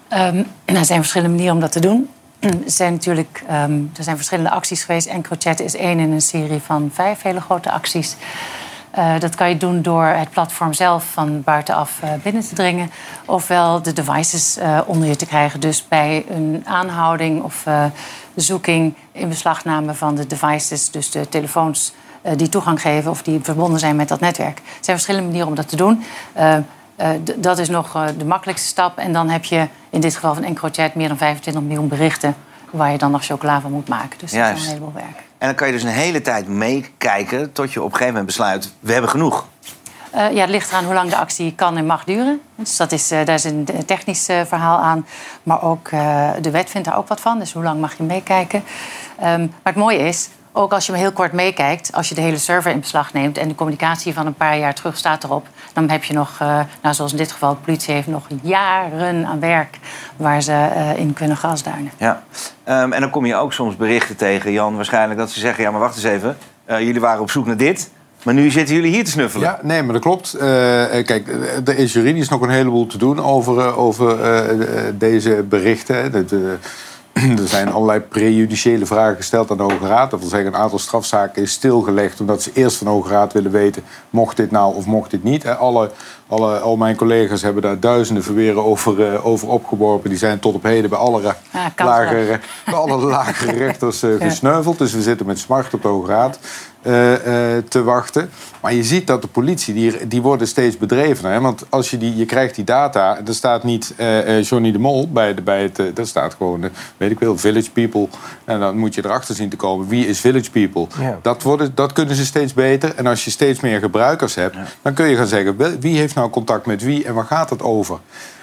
Ehm, nou, er zijn verschillende manieren om dat te doen. Er zijn natuurlijk ehm, er zijn verschillende acties geweest. EncroChat is één in een serie van vijf hele grote acties. Eh, dat kan je doen door het platform zelf van buitenaf eh, binnen te dringen. Ofwel de devices eh, onder je te krijgen. Dus bij een aanhouding of zoeking in beslagname van de devices, dus de telefoons die toegang geven of die verbonden zijn met dat netwerk. Er zijn verschillende manieren om dat te doen. Dat is nog de makkelijkste stap. En dan heb je in dit geval van EncroChat meer dan 25 miljoen berichten... waar je dan nog chocola van moet maken. Dus dat is een heleboel werk. En dan kan je dus een hele tijd meekijken tot je op een gegeven moment besluit... we hebben genoeg. Eh, ja, het ligt eraan hoe lang de actie kan en mag duren. Dus dat is, eh, daar is een technisch eh, verhaal aan. Maar ook de wet vindt daar ook wat van. Dus hoe lang mag je meekijken? Ehm, maar het mooie is, ook als je hem heel kort meekijkt... als je de hele server in beslag neemt... en de communicatie van een paar jaar terug staat erop... dan heb je nog, eh, nou, zoals in dit geval, de politie heeft nog jaren aan werk... waar ze eh, in kunnen gasduinen. Ja. Ehm, en dan kom je ook soms berichten tegen, Jan, waarschijnlijk... dat ze zeggen, ja, maar wacht eens even. eh, jullie waren op zoek naar dit, maar nu zitten jullie hier te snuffelen. Ja, nee, maar dat klopt. Eh, eh, kijk, er is juridisch nog een heleboel te doen over, eh, over deze berichten. hè. Dat, eh, er zijn allerlei prejudiciële vragen gesteld aan de Hoge Raad. Dat wil zeggen, een aantal strafzaken is stilgelegd... omdat ze eerst van de Hoge Raad willen weten... mocht dit nou of mocht dit niet. Alle, alle, al mijn collega's hebben daar duizenden verweren over, eh, over opgeworpen. Die zijn tot op heden bij alle, Ja, kansloos. lagere, bij alle lagere rechters eh, gesneuveld. Dus we zitten met smart op de Hoge Raad te wachten. Maar je ziet dat de politie, die, die worden steeds bedrevener. Hè? Want als je, die, je krijgt die data, er staat niet eh, eh, Johnny de Mol bij, de, bij het... eh, er staat gewoon, eh, weet ik wel, Village People. En dan moet je erachter zien te komen, wie is Village People? Ja. Dat, worden, dat kunnen ze steeds beter. En als je steeds meer gebruikers hebt, dan kun je gaan zeggen... wie heeft nou contact met wie en waar gaat het over?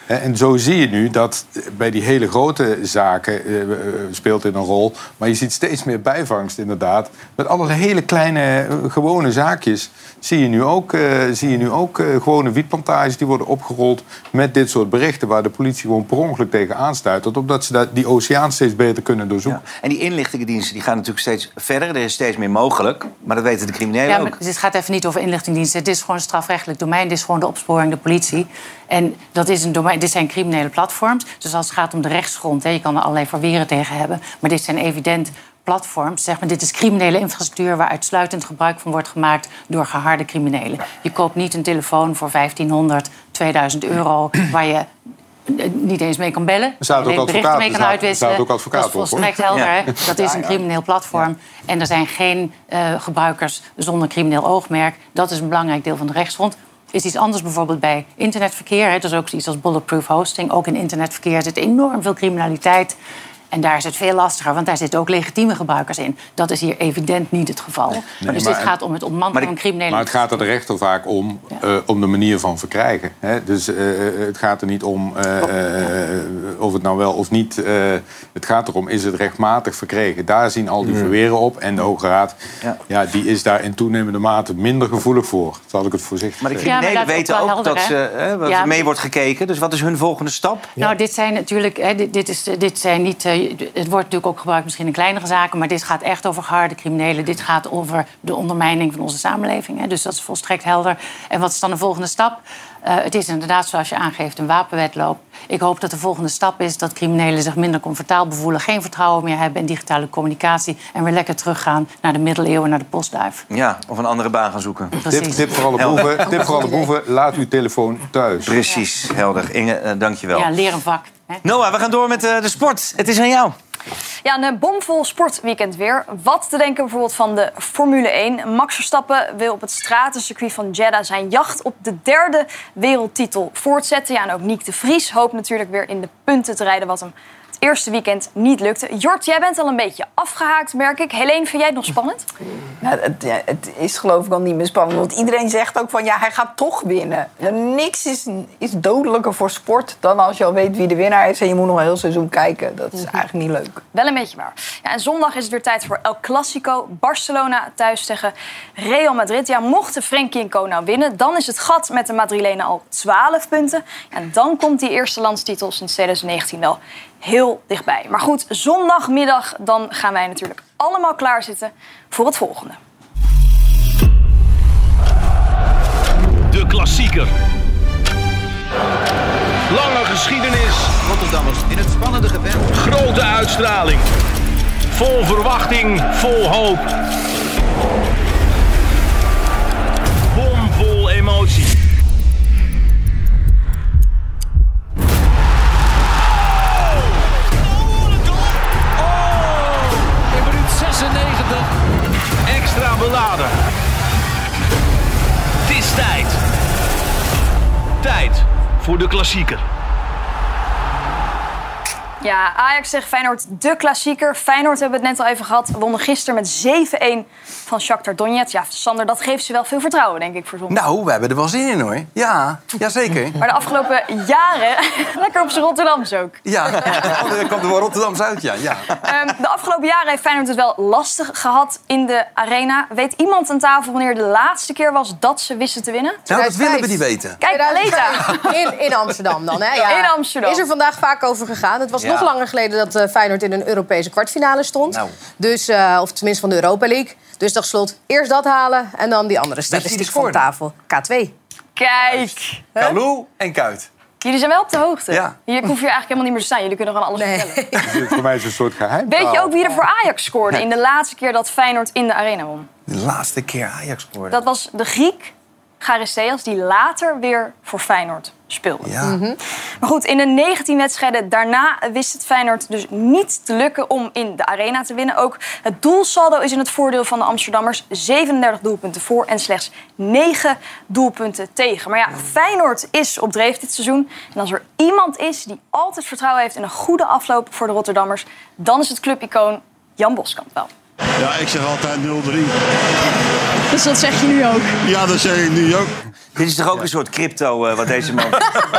Hè, En zo zie je nu dat bij die hele grote zaken eh, eh, speelt dit een rol. Maar je ziet steeds meer bijvangst inderdaad. Met allerlei hele kleine eh, gewone zaakjes zie je nu ook, eh, zie je nu ook eh, gewone wietplantages die worden opgerold met dit soort berichten waar de politie gewoon per ongeluk tegen aanstuit. Omdat ze dat, die oceaan steeds beter kunnen doorzoeken. En die inlichtingendiensten die gaan natuurlijk steeds verder. Er is steeds meer mogelijk, maar dat weten de criminelen Ja, ook. maar dit gaat even niet over inlichtingendiensten. Dit is gewoon een strafrechtelijk domein. Dit is gewoon de opsporing, de politie. En dat is een domein, dit zijn criminele platforms. Dus als het gaat om de rechtsgrond, hè, je kan er allerlei verweren tegen hebben. Maar dit zijn evident platforms. Zeg maar, dit is criminele infrastructuur waar uitsluitend gebruik van wordt gemaakt door geharde criminelen. Je koopt niet een telefoon voor 1500, 2000 euro waar je eh, niet eens mee kan bellen. Er staat ook berichten advocaat- mee kan uitwisselen. staat ook advocaat dat is volstrekt helder. Ja. Hè? Dat is een crimineel platform. En er zijn geen eh, gebruikers zonder crimineel oogmerk. Dat is een belangrijk deel van de rechtsgrond. Is iets anders bijvoorbeeld bij internetverkeer. Hè? Dat is ook iets als bulletproof hosting. Ook in internetverkeer zit enorm veel criminaliteit. En daar is het veel lastiger, want daar zitten ook legitieme gebruikers in. Dat is hier evident niet het geval. Nee, dus maar- dit gaat om het ontmantelen van criminele... Maar het gaat er de rechter vaak om, eh, om de manier van verkrijgen. Hè? Dus eh, eh, het gaat er niet om eh, eh, of het nou wel of niet. eh, het gaat erom, is het rechtmatig verkregen? Daar zien al die Mm. verweren op. En de Hoge Raad ja. die is daar in toenemende mate minder gevoelig voor. Zal ik het voorzichtig Maar de criminelen weten ook dat ze, hè? er mee wordt gekeken. Dus wat is hun volgende stap? Nou, dit zijn natuurlijk. Hè, dit, dit, is, dit zijn niet. Het wordt natuurlijk ook gebruikt misschien in kleinere zaken, maar dit gaat echt over harde criminelen. Dit gaat over de ondermijning van onze samenleving. Hè, dus dat is volstrekt helder. En wat is dan de volgende stap? Eh, het is inderdaad, zoals je aangeeft, een wapenwetloop. Ik hoop dat de volgende stap is dat criminelen zich minder comfortabel voelen, geen vertrouwen meer hebben in digitale communicatie en weer lekker teruggaan naar de middeleeuwen, naar de postduif. Ja, of een andere baan gaan zoeken. Tip, tip voor alle boeven, tip voor alle boeven, laat uw telefoon thuis. Precies, helder. Inge, eh, dankjewel. Ja, leer een vak. Noah, we gaan door met eh, de sport. Het is aan jou. Ja, een bomvol sportweekend weer. Wat te denken bijvoorbeeld van de Formule 1. Max Verstappen wil op het stratencircuit van Jeddah zijn jacht op de derde wereldtitel voortzetten. Ja, en ook Nick de Vries hoopt natuurlijk weer in de punten te rijden... wat hem het eerste weekend niet lukte. Jort, jij bent al een beetje afgehaakt, merk ik. Helene, vind jij het nog spannend? Nou, het, is geloof ik al niet meer spannend. Want iedereen zegt ook van ja, hij gaat toch winnen. Niks is, is dodelijker voor sport dan als je al weet wie de winnaar is. En je moet nog een heel seizoen kijken. Dat is eigenlijk niet leuk. Wel een beetje waar. Ja, en zondag is het weer tijd voor El Clasico. Barcelona thuis tegen Real Madrid. Ja, mochten Frenkie en Co nou winnen... dan is het gat met de Madrilenen al 12 punten. En dan komt die eerste landstitel sinds 2019 wel heel dichtbij. Maar goed, zondagmiddag dan gaan wij natuurlijk allemaal klaarzitten voor het volgende. De klassieker. Lange geschiedenis. Rotterdammers in het spannende gevecht. Grote uitstraling. Vol verwachting, vol hoop. Tijd voor de klassieker. Ja, Ajax tegen Feyenoord, de klassieker. Feyenoord hebben we het net al even gehad. Wonnen gisteren met 7-1 van Shakhtar Donetsk. Ja, Sander, dat geeft ze wel veel vertrouwen, denk ik, voor zondag. Nou, we hebben er wel zin in hoor. Ja, jazeker. Maar de afgelopen jaren, lekker op z'n Rotterdams ook. Ja, er komt er wel Rotterdams uit, ja. ja. Ehm, de afgelopen jaren heeft Feyenoord het wel lastig gehad in de arena. Weet iemand aan tafel wanneer de laatste keer was dat ze wisten te winnen? Nou, dat willen we niet weten. Kijk, Aleta. In, in Amsterdam dan, hè? Ja. In Amsterdam. Is er vandaag vaak over gegaan. Het was Ja. nog langer geleden dat eh, Feyenoord in een Europese kwartfinale stond. Nou. Dus, eh, of tenminste van de Europa League. Dus dacht Slot, eerst dat halen en dan die andere statistiek van tafel. K2. Kijk. Kalou en Kuit. Jullie zijn wel op de hoogte. Ja. Hier hoef je eigenlijk helemaal niet meer te staan. Jullie kunnen gewoon alles vertellen. Dit voor mij is een soort geheim. Weet je ook wie er voor Ajax scoorde in de laatste keer dat Feyenoord in de arena won? De laatste keer Ajax scoorde. Dat was de Griek Charisteas, die later weer voor Feyenoord speelde. Ja. Maar goed, in de 19 wedstrijden daarna wist het Feyenoord dus niet te lukken om in de arena te winnen. Ook het doelsaldo is in het voordeel van de Amsterdammers. 37 doelpunten voor en slechts 9 doelpunten tegen. Maar ja, Feyenoord is op dreef dit seizoen. En als er iemand is die altijd vertrouwen heeft in een goede afloop voor de Rotterdammers... dan is het clubicoon Jan Boskamp wel. Ja, ik zeg altijd 0-3. Dus dat zeg je nu ook? Ja, dat zeg ik nu ook. Dit is toch ook een soort crypto eh, wat deze man...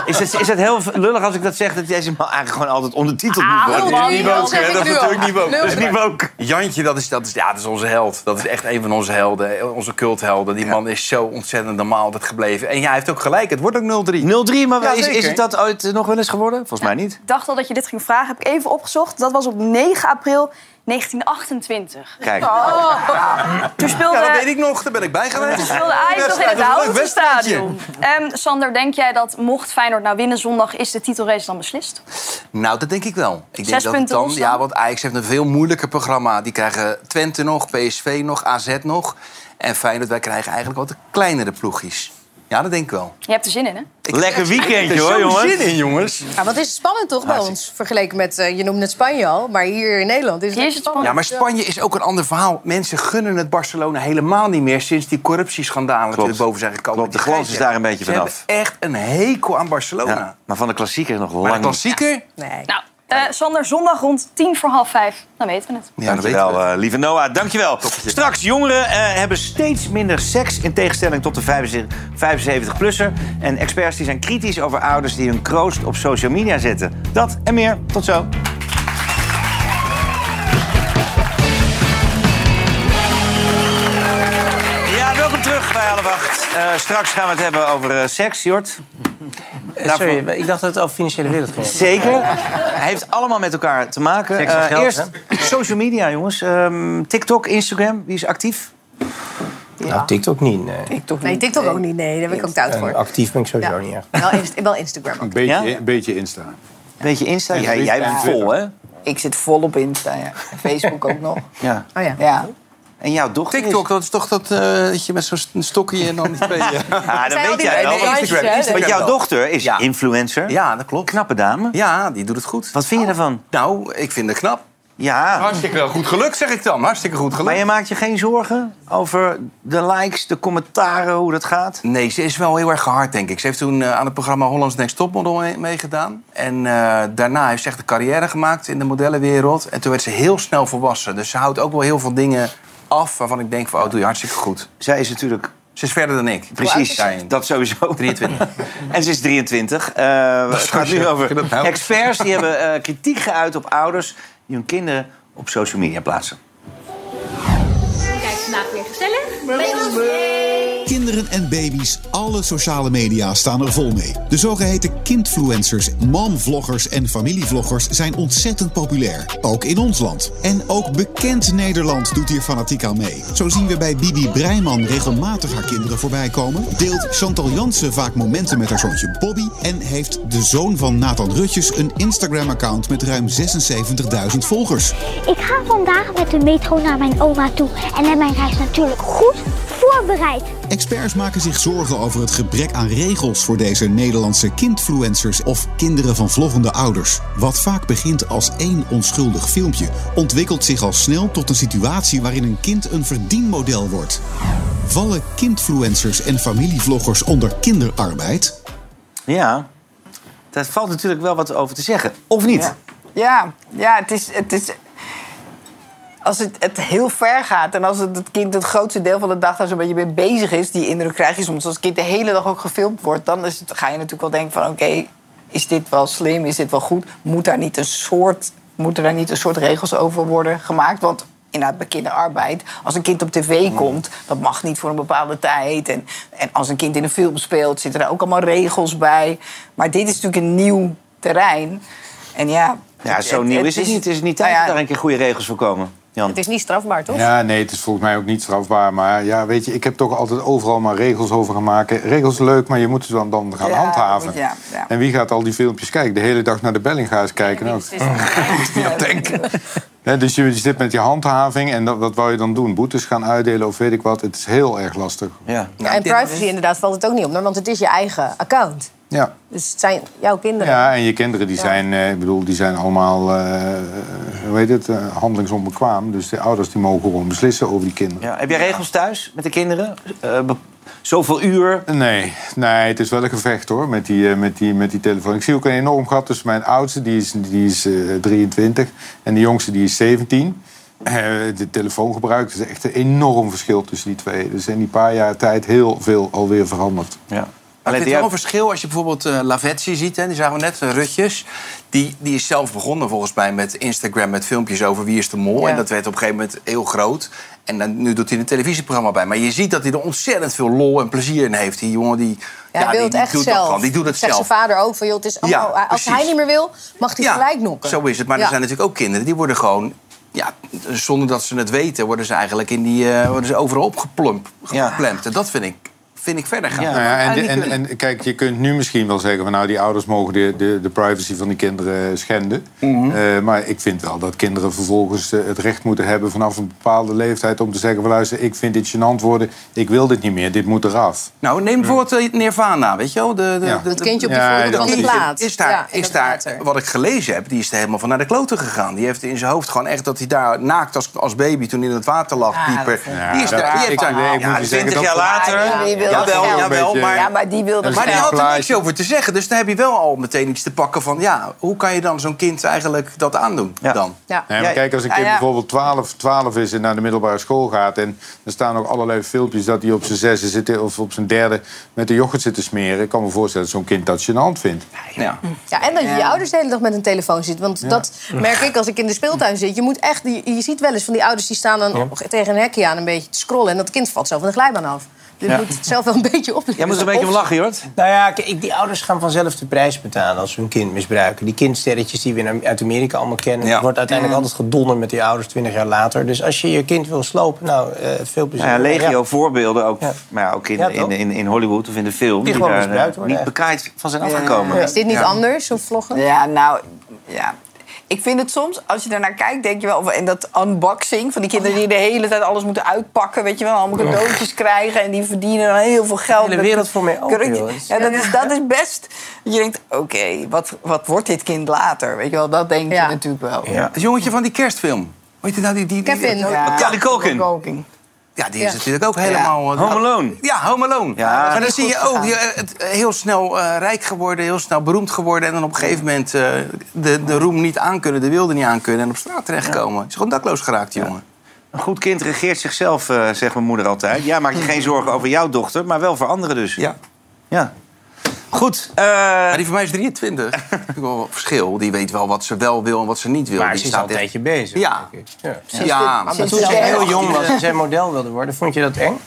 is, het, is het heel lullig als ik dat zeg dat deze man eigenlijk gewoon altijd ondertiteld moet worden? Ah, man, Niet dat woke, zeg hè? ik Dat is nu natuurlijk niet woke. Dat is niet woke. Jantje, dat is, dat, is, ja, dat is onze held. Dat is echt een van onze helden, onze culthelden. Die man is zo ontzettend normaal altijd gebleven. En ja, hij heeft ook gelijk. Het wordt ook 0-3. 0-3, 0-3, maar Ja, is, is het dat ooit eh, nog wel eens geworden? Volgens mij niet. Ik dacht al dat je dit ging vragen. Heb ik even opgezocht. Dat was op 9 april 1928. Kijk. Oh. Toen speelde, Ja, dat weet ik nog. Daar ben ik bij geweest. toen speelde Ajax nog in het houten stadion. Ehm, Sander, denk jij dat mocht Feyenoord nou winnen zondag... is de titelrace dan beslist? Nou, dat denk ik wel. Ik denk Zes dat punten dan? Ja, want Ajax heeft een veel moeilijker programma. Die krijgen Twente nog, PSV nog, AZ nog. En Feyenoord, wij krijgen eigenlijk wat kleinere ploegjes. Ja, dat denk ik wel. Je hebt er zin in, hè? Lekker weekendje er hoor, jongens. zin in, jongens. Ja, wat is het spannend toch bij ons? Vergeleken met, eh, je noemde het Spanje al, maar hier in Nederland is het, spannend. Ja, maar Spanje is ook een ander verhaal. Mensen gunnen het Barcelona helemaal niet meer... sinds die corruptieschandalen natuurlijk boven zijn gekomen. Klopt, de glans is daar een beetje Ze vanaf. hebben echt een hekel aan Barcelona. Ja, maar van de klassieker nog Maar lang de klassieker? Nee. Nou, eh, Sander, zondag rond tien voor half vijf. Dan weten we het. Ja, Dankjewel, weten we. eh, lieve Noah. Dankjewel. Straks, jongeren eh, hebben steeds minder seks... in tegenstelling tot de 75-plusser. En experts die zijn kritisch over ouders... die hun kroost op social media zetten. Dat en meer. Tot zo. Eh, straks gaan we het hebben over eh, seks, Jort. Eh, Sorry, ik dacht dat het over financiële wereld ging. Zeker. Hij heeft allemaal met elkaar te maken. Seks en Eh, geld, eerst social media, jongens. Ehm, TikTok, Instagram, wie is actief? Nou, TikTok niet, nee. TikTok nee, TikTok ook niet. Nee, daar ben ik ook En voor. actief ben ik sowieso Ja. niet echt. Wel, Inst- wel Instagram ook. Een beetje, Ja? een beetje Insta. Beetje Insta? Jij, jij bent En vol, hè? Ik zit vol op Insta, ja. Facebook ook nog. Ja. Oh ja. Ja. En jouw dochter TikTok, dat is toch dat, eh, dat je met zo'n stokje en dan twee... eh, is... Ah, dat weet jij wel. want- Instagram, Want Instagram jouw dochter is Ja. influencer. Ja, dat klopt. Knappe dame. Ja, die doet het goed. Wat vind je daarvan? Nou, ik vind het knap. Ja. Hartstikke goed geluk, zeg ik dan. Hartstikke goed geluk. Maar je maakt je geen zorgen over de likes, de commentaren, hoe dat gaat? Nee, ze is wel heel erg gehard, denk ik. Ze heeft toen eh, aan het programma Hollands Next Topmodel mee- meegedaan. En eh, daarna heeft ze echt een carrière gemaakt in de modellenwereld. En toen werd ze heel snel volwassen. Dus ze houdt ook wel heel veel dingen af waarvan ik denk van... oh, doe je hartstikke goed. Zij is natuurlijk... Ze is verder dan ik. Precies, Daarin. dat sowieso. 23. En ze is 23. Eh, het gaat nu over experts die hebben eh, kritiek geuit op ouders... die hun kinderen op social media plaatsen. Kijk, vandaag weer gezellig. Bij ons. Kinderen en baby's, alle sociale media staan er vol mee. De zogeheten kindfluencers, momvloggers en familievloggers zijn ontzettend populair. Ook in ons land. En ook bekend Nederland doet hier fanatiek aan mee. Zo zien we bij Bibi Breiman regelmatig haar kinderen voorbij komen. Deelt Chantal Jansen vaak momenten met haar zoontje Bobby. En heeft de zoon van Nathan Rutjes een Instagram-account met ruim 76.000 volgers. Ik ga vandaag met de metro naar mijn oma toe en heb mijn reis natuurlijk goed voorbereid. Experts maken zich zorgen over het gebrek aan regels voor deze Nederlandse kindfluencers of kinderen van vloggende ouders. Wat vaak begint als één onschuldig filmpje, ontwikkelt zich al snel tot een situatie waarin een kind een verdienmodel wordt. Vallen kindfluencers en familievloggers onder kinderarbeid? Ja, daar valt natuurlijk wel wat over te zeggen. Of niet? Ja, ja, ja het, is, het is. Als het, het heel ver gaat en als het, het kind het grootste deel van de dag daar zo'n beetje mee bezig is, die indruk krijg je soms als het kind de hele dag ook gefilmd wordt, dan is het, ga je natuurlijk wel denken van oké, is dit wel slim, is dit wel goed? Moet daar niet een soort, moeten daar niet een soort regels over worden gemaakt? Want inderdaad, bij kinderarbeid, als een kind op tv komt, dat mag niet voor een bepaalde tijd. En, en als een kind in een film speelt, zitten er ook allemaal regels bij. Maar dit is natuurlijk een nieuw terrein. En ja, Ja, zo nieuw is het niet. Het is niet tijd Nou ja, dat daar een keer goede regels voor komen. Jan. Het is niet strafbaar, toch? Ja, nee, het is volgens mij ook niet strafbaar. Maar ja, weet je, ik heb toch altijd overal maar regels over gemaakt. Regels leuk, maar je moet ze dan, dan gaan Ja, handhaven. ja, ja. En wie gaat al die filmpjes kijken? De hele dag naar de Bellinga's kijken? Nou, niet aan denken. Hè, dus je zit met je handhaving en dat, wat wou je dan doen? Boetes gaan uitdelen of weet ik wat? Het is heel erg lastig. Ja. Ja, en privacy inderdaad valt het ook niet om, want het is je eigen account. Ja. Dus het zijn jouw kinderen. Ja, en je kinderen die Ja. zijn, eh, ik bedoel, die zijn allemaal, eh, hoe heet het, eh, handelingsonbekwaam. Dus de ouders die mogen gewoon beslissen over die kinderen. Ja, heb jij regels thuis met de kinderen? Eh, zoveel uur? Nee, nee, het is wel een gevecht hoor, met die, eh, met die, met die telefoon. Ik zie ook een enorm gat tussen mijn oudste, die is, die is eh, 23, en de jongste, die is 17. Eh, de telefoongebruik is echt een enorm verschil tussen die twee. Dus in die paar jaar tijd heel veel alweer veranderd. Ja. Maar ik vind het wel een verschil als je bijvoorbeeld Lavetsi ziet. Hè, die zagen we net, eh, Rutjes. Die, die is zelf begonnen volgens mij met Instagram... met filmpjes over wie is de mol. Ja. En dat werd op een gegeven moment heel groot. En dan, nu doet hij een televisieprogramma bij. Maar je ziet dat hij er ontzettend veel lol en plezier in heeft. Die jongen die... Ja, wil die, echt doet dat zelf. gewoon. Die doet het Zegt zelf. zijn vader ook van, joh, het is allemaal, Ja, als hij niet meer wil, mag hij gelijk nokken. Zo is het. Maar er zijn natuurlijk ook kinderen die worden gewoon... Ja, zonder dat ze het weten, worden ze eigenlijk in die, eh, worden ze overal opgeplemd. geplemd. En dat vind ik, vind ik verder gaan. Nou ja, en, Eigenlijk en, en kijk, je kunt nu misschien wel zeggen van nou, die ouders mogen de, de, de privacy van die kinderen schenden. Mhm. Eh, maar ik vind wel dat kinderen vervolgens eh, het recht moeten hebben vanaf een bepaalde leeftijd om te zeggen van luister, ik vind dit gênant worden, ik wil dit niet meer, dit moet eraf. Nou, neem bijvoorbeeld eh, Nirvana, weet je wel? De, de, Ja. de- Het kindje op de dat van de is- plaat. Is daar, is daar wat ik gelezen heb, die is er helemaal van naar de kloten gegaan. Die heeft in zijn hoofd gewoon echt dat hij daar naakt als, als baby toen in het water lag, Ja, pieper. die is daar. dat- Die heeft ik- daar nee, ik moet ja, je zeggen 20 dat jaar later. Jawel, jawel, maar, Ja, maar die wilde maar die had er niks over te zeggen. Dus daar heb je wel al meteen iets te pakken van... ja, hoe kan je dan zo'n kind eigenlijk dat aandoen Ja. dan? Ja. Nee, maar kijk, als een kind ja. bijvoorbeeld 12, 12 is en naar de middelbare school gaat... en er staan ook allerlei filmpjes dat hij op zijn zesde zit, of op zijn derde met de yoghurt zit te smeren... ik kan me voorstellen dat zo'n kind dat gênant vindt. Ja. Ja, en dat je je ouders de hele dag met een telefoon zit. Want dat merk ik als ik in de speeltuin zit. Je moet echt, je, je ziet wel eens van die ouders die staan dan tegen een hekje aan een beetje te scrollen. En dat kind valt zo van de glijbaan af. Dus je Ja. moet het zelf wel een beetje opletten. Jij moet er een beetje om lachen, Jort. Nou ja, kijk, die ouders gaan vanzelf de prijs betalen als ze hun kind misbruiken. Die kindsterretjes die we in- uit Amerika allemaal kennen... Ja. wordt uiteindelijk altijd gedonderd met die ouders 20 jaar later. Dus als je je kind wil slopen, nou, eh, veel plezier. Nou ja, legio Ja. voorbeelden, ook, Ja. maar ja, ook in, Ja, in, in, in Hollywood of in de film... Die gewoon daar, misbruikt eh, worden, niet bekaaid van zijn afgekomen. Is dit niet Ja. anders, of vloggen? Ja, nou, ja. Ik vind het soms, als je daarnaar kijkt, denk je wel... En dat unboxing van die kinderen die de hele tijd alles moeten uitpakken... weet je wel, allemaal cadeautjes krijgen... en die verdienen dan heel veel geld. De hele wereld voor mij open. Ja, dat is, dat is best... Je denkt, oké, wat, wat wordt dit kind later? Weet je wel, dat denk Ja. je natuurlijk wel. Het jongetje van die kerstfilm. Weet je nou, die... die, die Kevin. Ja, Ja. Macaulay Culkin. Ja, die is Ja. natuurlijk ook helemaal... eh, Home Alone. Ja, Home Alone. Ja, maar dan zie je ook je, het, eh, heel snel eh, rijk geworden, heel snel beroemd geworden... en dan op een gegeven moment eh, de, de roem niet aankunnen, de wilde niet aankunnen... en op straat terechtkomen. Is gewoon dakloos geraakt, jongen. Een goed kind regeert zichzelf, eh, zegt mijn moeder altijd. Ja, maak je geen zorgen over jouw dochter, maar wel voor anderen dus. Ja. Ja. Goed. eh, Maar die van mij is 23. Dat is wel een verschil. Die weet wel wat ze wel wil en wat ze niet wil. Maar die ze is staat al een tijdje bezig. Ja. denk ik. Ja. Ja, Maar toen ze heel jong was en zij model wilde worden, vond je dat eng?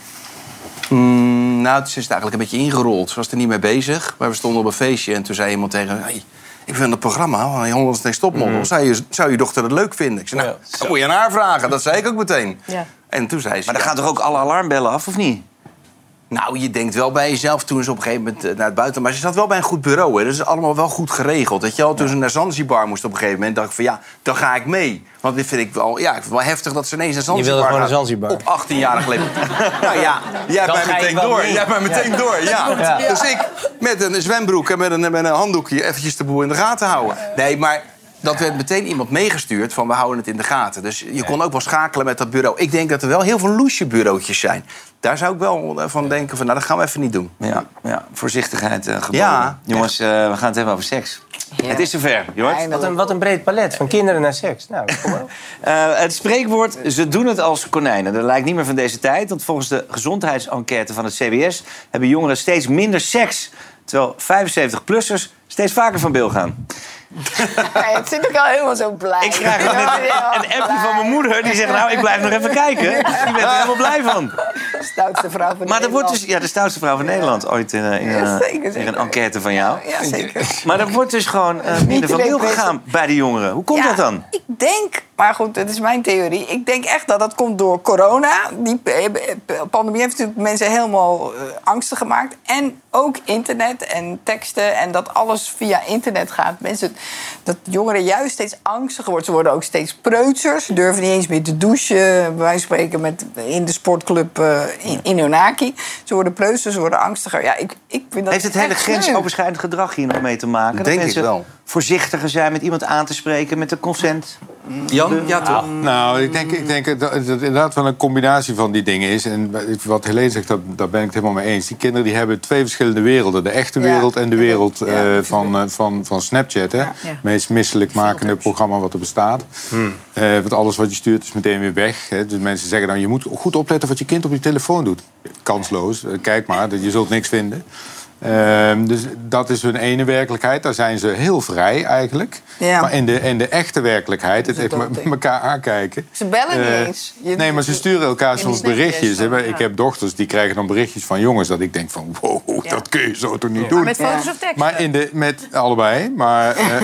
Mm, Nou, het is eigenlijk een beetje ingerold. Ze was er niet mee bezig. Maar we stonden op een feestje en toen zei iemand tegen me... Hey, ik vind het programma 100 Next Topmodel. Mhm. Zou, je, zou je dochter het leuk vinden? Ik zei, nou, dat moet je aan haar vragen. Dat zei ik ook meteen. Ja. En toen zei ze... Maar dan ja. gaan toch ook alle alarmbellen af, of niet? Nou, je denkt wel bij jezelf toen ze op een gegeven moment eh, naar het buiten... Maar ze zat wel bij een goed bureau, hè. Dat is allemaal wel goed geregeld. Dat je al toen ze naar Zanzibar moest op een gegeven moment... dacht ik van ja, dan ga ik mee. Want dit vind ik wel, ja, ik vind het wel heftig dat ze ineens naar Zanzibar wilde gewoon naar Zanzibar. Op 18-jarige leeftijd. nou ja, jij hebt mij je meteen door. Jij hebt mij meteen door, ja. Ja. Dus ik met een zwembroek en met een, met een handdoekje... eventjes de boel in de gaten houden. Nee, maar... Dat werd meteen iemand meegestuurd van we houden het in de gaten. Dus je kon ook wel schakelen met dat bureau. Ik denk dat er wel heel veel loesje bureautjes zijn. Daar zou ik wel eh, van denken van nou dat gaan we even niet doen. Ja, ja voorzichtigheid eh geboden. Ja, Jongens, eh, we gaan het hebben over seks. Het is zover, Jort. Wat een, wat een breed palet, van kinderen naar seks. Nou, kom maar. Eh, het spreekwoord, ze doen het als konijnen. Dat lijkt niet meer van deze tijd. Want volgens de gezondheidsenquête van het CBS... hebben jongeren steeds minder seks. Terwijl 75-plussers steeds vaker van bil gaan. Ja, het zit ik al helemaal zo blij. Ik krijg net een, een appje van mijn moeder. Die zegt, nou, ik blijf nog even kijken. Die bent er helemaal blij van. Stoutste vrouw van Maar er wordt dus, ja, de stoutste vrouw van Nederland ooit in, eh, in, Ja, eh, zeker, in een enquête van jou. Ja, zeker. Maar er wordt dus gewoon eh, minder van depressief. gegaan bij de jongeren. Hoe komt dat dan? Ik denk, maar goed, dat is mijn theorie. Ik denk echt dat dat komt door corona. Die eh, eh, pandemie heeft natuurlijk mensen helemaal eh, angstig gemaakt. En ook internet en teksten en dat alles via internet gaat. Mensen, dat jongeren juist steeds angstiger worden. Ze worden ook steeds preutser. Ze durven niet eens meer te douchen. Bij wijze van spreken met, in de sportclub eh, in, in Unaki. Ze worden preutser, ze worden angstiger. Ja, ik, ik vind dat Heeft het hele grensoverschrijdend gedrag hier nog mee te maken? dat Denk ik mensen wel. voorzichtiger zijn met iemand aan te spreken, met de consent? Jan, ja toch? Nou, ik denk, ik denk dat dat het inderdaad wel een combinatie van die dingen is. En wat Helene zegt, dat, daar ben ik het helemaal mee eens. Die kinderen die hebben twee verschillende werelden. De echte Ja. wereld en de wereld eh, van, eh, van, van Snapchat. Hè? Ja. Het meest misselijkmakende programma wat er bestaat. Eh, want alles wat je stuurt is meteen weer weg. Hè? Dus mensen zeggen dan, je moet goed opletten wat je kind op je telefoon doet. Kansloos, kijk maar, je zult niks vinden. Ehm, dus dat is hun ene werkelijkheid. Daar zijn ze heel vrij eigenlijk. Ja. Maar in de, in de echte werkelijkheid, het echt met elkaar aankijken. Ze bellen niet Eh, eens. Je- nee, maar ze sturen elkaar soms berichtjes. dan, hè. ja. Ik heb dochters die krijgen dan berichtjes van jongens dat ik denk van wow, dat kun je zo toch niet doen. Maar met foto's of tekst? Maar in de, met allebei. Maar eh,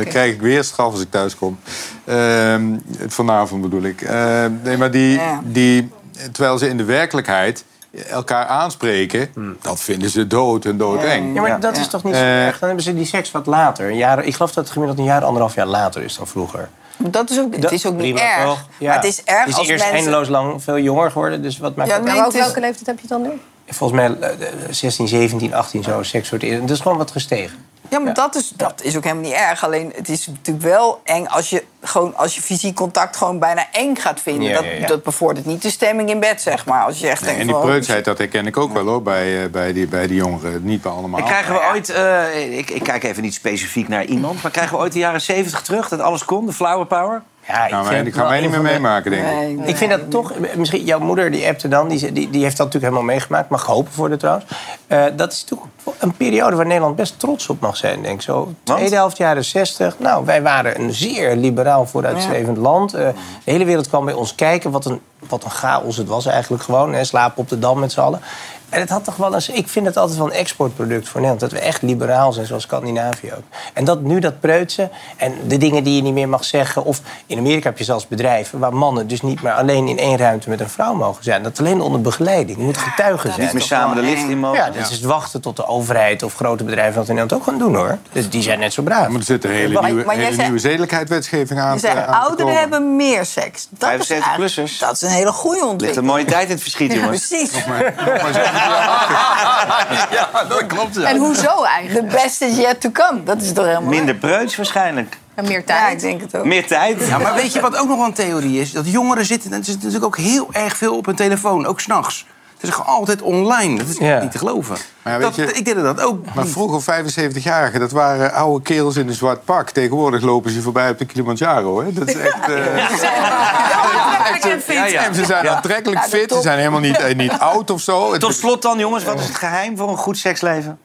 eh, krijg ik weer straf als ik thuis kom. Ehm, vanavond bedoel ik. Ehm, nee, maar die, die, terwijl ze in de werkelijkheid elkaar aanspreken, dat vinden ze dood en doodeng. Ja, maar dat is toch niet zo Eh, erg? Dan hebben ze die seks wat later. Een jaar, ik geloof dat het gemiddeld een jaar, anderhalf jaar later is dan vroeger. Dat is ook, het Dat- is ook niet prima, erg. toch? Ja. Maar het is erg is als eerst mensen... eindeloos lang veel jonger geworden. Dus wat maakt Ja, Maar het ook is- welke leeftijd heb je dan nu? Volgens mij eh, 16, 17, 18 zo seks soort. Dat is gewoon wat gestegen. Ja, maar Dat, is, dat is ook helemaal niet erg. Alleen het is natuurlijk wel eng als je, gewoon, als je fysiek contact gewoon bijna eng gaat vinden. Ja, dat, ja, ja. dat bevordert niet de stemming in bed, zeg maar. Als je echt Nee, denkt en die preutsheid, dat herken ik ook wel hoor, bij, eh, bij, die, bij die jongeren. Niet bij allemaal. En krijgen we ooit, eh, ik, ik kijk even niet specifiek naar iemand, maar krijgen we ooit de jaren 70 terug, dat alles kon, de flower power? Ja, die gaan wij niet meer meemaken, denk ik. Ik vind dat toch, misschien jouw moeder die appte dan, die, die, die heeft dat natuurlijk helemaal meegemaakt, mag hopen voor de trouwens. Eh, dat is toch een periode waar Nederland best trots op mag zijn, denk ik. Zo, tweede helft jaren 60. Nou, wij waren een zeer liberaal vooruitstrevend land. Eh, de hele wereld kwam bij ons kijken. Wat een, wat een chaos het was eigenlijk gewoon. Hè, slapen op de dam met z'n allen. En het had toch wel eens, ik vind het altijd wel een exportproduct voor Nederland. Dat we echt liberaal zijn, zoals Scandinavië ook. En dat nu dat preutsen en de dingen die je niet meer mag zeggen. Of in Amerika heb je zelfs bedrijven waar mannen dus niet meer alleen in één ruimte met een vrouw mogen zijn. Dat alleen onder begeleiding. Je moet getuigen zijn. Niet meer samen de lift in mogen. Ja, dus is wachten tot de overheid of grote bedrijven dat in Nederland ook gaan doen hoor. Dus die zijn net zo braaf. Maar er zit een hele Maar- nieuwe, maar hele zei- nieuwe zedelijkheidswetgeving aan Je zegt, ouderen hebben meer seks. Dat is, 75-plussers. dat is een hele goede Ligt ontwikkeling. een mooie tijd in het verschiet, Ja, jongens. precies. Ja, dat klopt. En hoezo eigenlijk? The best is yet to come. Dat is toch helemaal... Minder preuts waarschijnlijk. En meer tijd. Ja, ik denk het ook. Meer tijd. Ja, maar weet je wat ook nog wel een theorie is? Dat jongeren zitten, er zitten natuurlijk ook heel erg veel op hun telefoon, ook s'nachts. Het is gewoon altijd online. Dat is Ja. niet te geloven. Maar weet dat, je- ik denk dat ook. Maar vroeger 75-jarigen, dat waren oude kerels in een zwart pak. Tegenwoordig lopen ze voorbij op de Kilimanjaro. Hè? Dat is echt... Ja, ja. En ze zijn aantrekkelijk fit, ze zijn helemaal niet, eh, niet oud of zo. Tot slot dan, jongens, wat is het geheim voor een goed seksleven?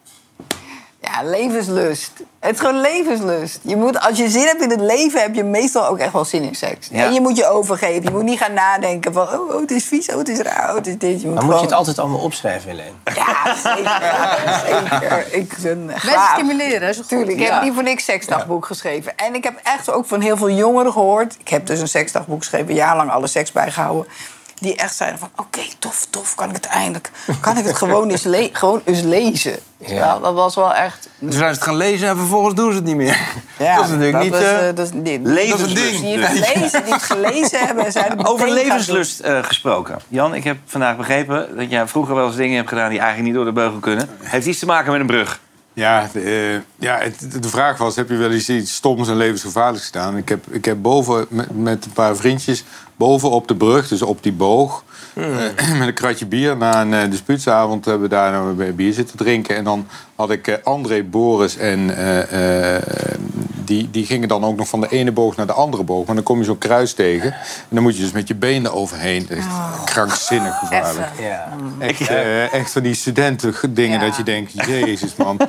Ja, levenslust. Het is gewoon levenslust. Je moet, als je zin hebt in het leven, heb je meestal ook echt wel zin in seks. Ja. En je moet je overgeven. Je moet niet gaan nadenken van... oh, oh, het is vies, oh, het is raar, oh, het is dit. Je moet Maar moet je het altijd allemaal opschrijven, Helene? Ja, zeker. zeker. Ik ben Mensen stimuleren, goed. Tuurlijk, ik Ja. heb niet voor niks seksdagboek geschreven. En ik heb echt ook van heel veel jongeren gehoord... ik heb dus een seksdagboek geschreven, jarenlang alle seks bijgehouden... die echt zeiden van, oké, tof, tof, kan ik het eindelijk... kan ik het gewoon eens, le- gewoon eens lezen. Ja. dat was wel echt... Toen zijn ze het gaan lezen en vervolgens doen ze het niet meer. Ja, dat is natuurlijk dat niet... is, eh, eh, dat is niet- dat is een ding. Die het gelezen, die het gelezen hebben. Over levenslust eh, gesproken. Jan, ik heb vandaag begrepen dat jij vroeger wel eens dingen hebt gedaan... die eigenlijk niet door de beugel kunnen. Heeft iets te maken met een brug. Ja, de, eh, ja het- de vraag was, heb je wel eens iets stoms en levensgevaarlijks gedaan? Ik heb, ik heb boven met, met een paar vriendjes, boven op de brug, dus op die boog... eh, met een kratje bier na een uh, dispuutsavond hebben we daar nou bier zitten drinken. En dan had ik eh, André, Boris en die, die gingen dan ook nog van de ene boog naar de andere boog. Maar dan kom je zo'n kruis tegen. En dan moet je dus met je benen overheen. Dat is krankzinnig gevaarlijk. Ja. Echt, eh, echt van die studenten dingen dat je denkt, jezus man.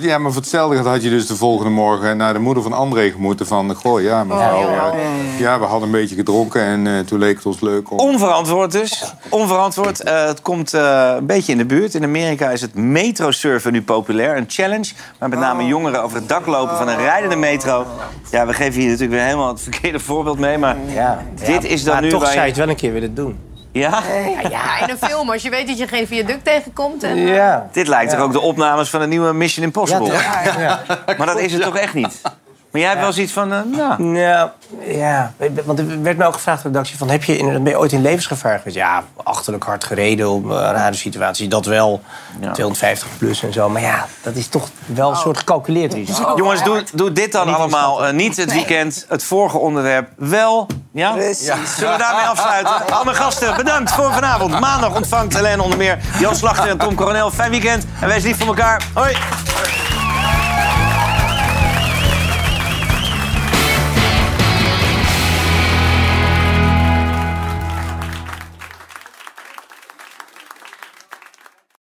ja, maar voor hetzelfde had je dus de volgende morgen naar de moeder van André gemoeten van, goh ja mevrouw, Oh, ja. eh, ja we hadden een beetje gedronken en eh, toen leek het ons leuk om... Onverantwoord dus. Onverantwoord. Het komt eh, een beetje in de buurt. In Amerika is het metrosurfen nu populair. Een challenge waar met name jongeren over het dak lopen van een rijdende metro. Ja, we geven hier natuurlijk weer helemaal het verkeerde voorbeeld mee. Maar dit is dan maar nu toch waar zou je het wel een keer willen doen. Ja? Ja, ja, in een film, als je weet dat je geen viaduct tegenkomt. En, Ja. Dit lijkt toch ook de opnames van de nieuwe Mission Impossible. Ja, ja. Maar dat is het toch echt niet? Maar jij hebt wel zoiets van... eh, nou, Ja, ja, want er werd me ook gevraagd door de redactie van... Heb je, in, ben je ooit in levensgevaar geweest? Ja, achterlijk hard gereden op een rare situatie. Dat wel, 250 plus en zo. Maar ja, dat is toch wel een soort gecalculeerd risico. Jongens, doe, doe dit dan allemaal. eh, niet het weekend, het vorige onderwerp wel. Ja? Precies. Zullen we daarmee afsluiten? Al mijn gasten, bedankt voor vanavond. Maandag ontvangt Helene onder meer Jan Slachter en Tom Coronel. Fijn weekend en wees lief voor elkaar. Hoi!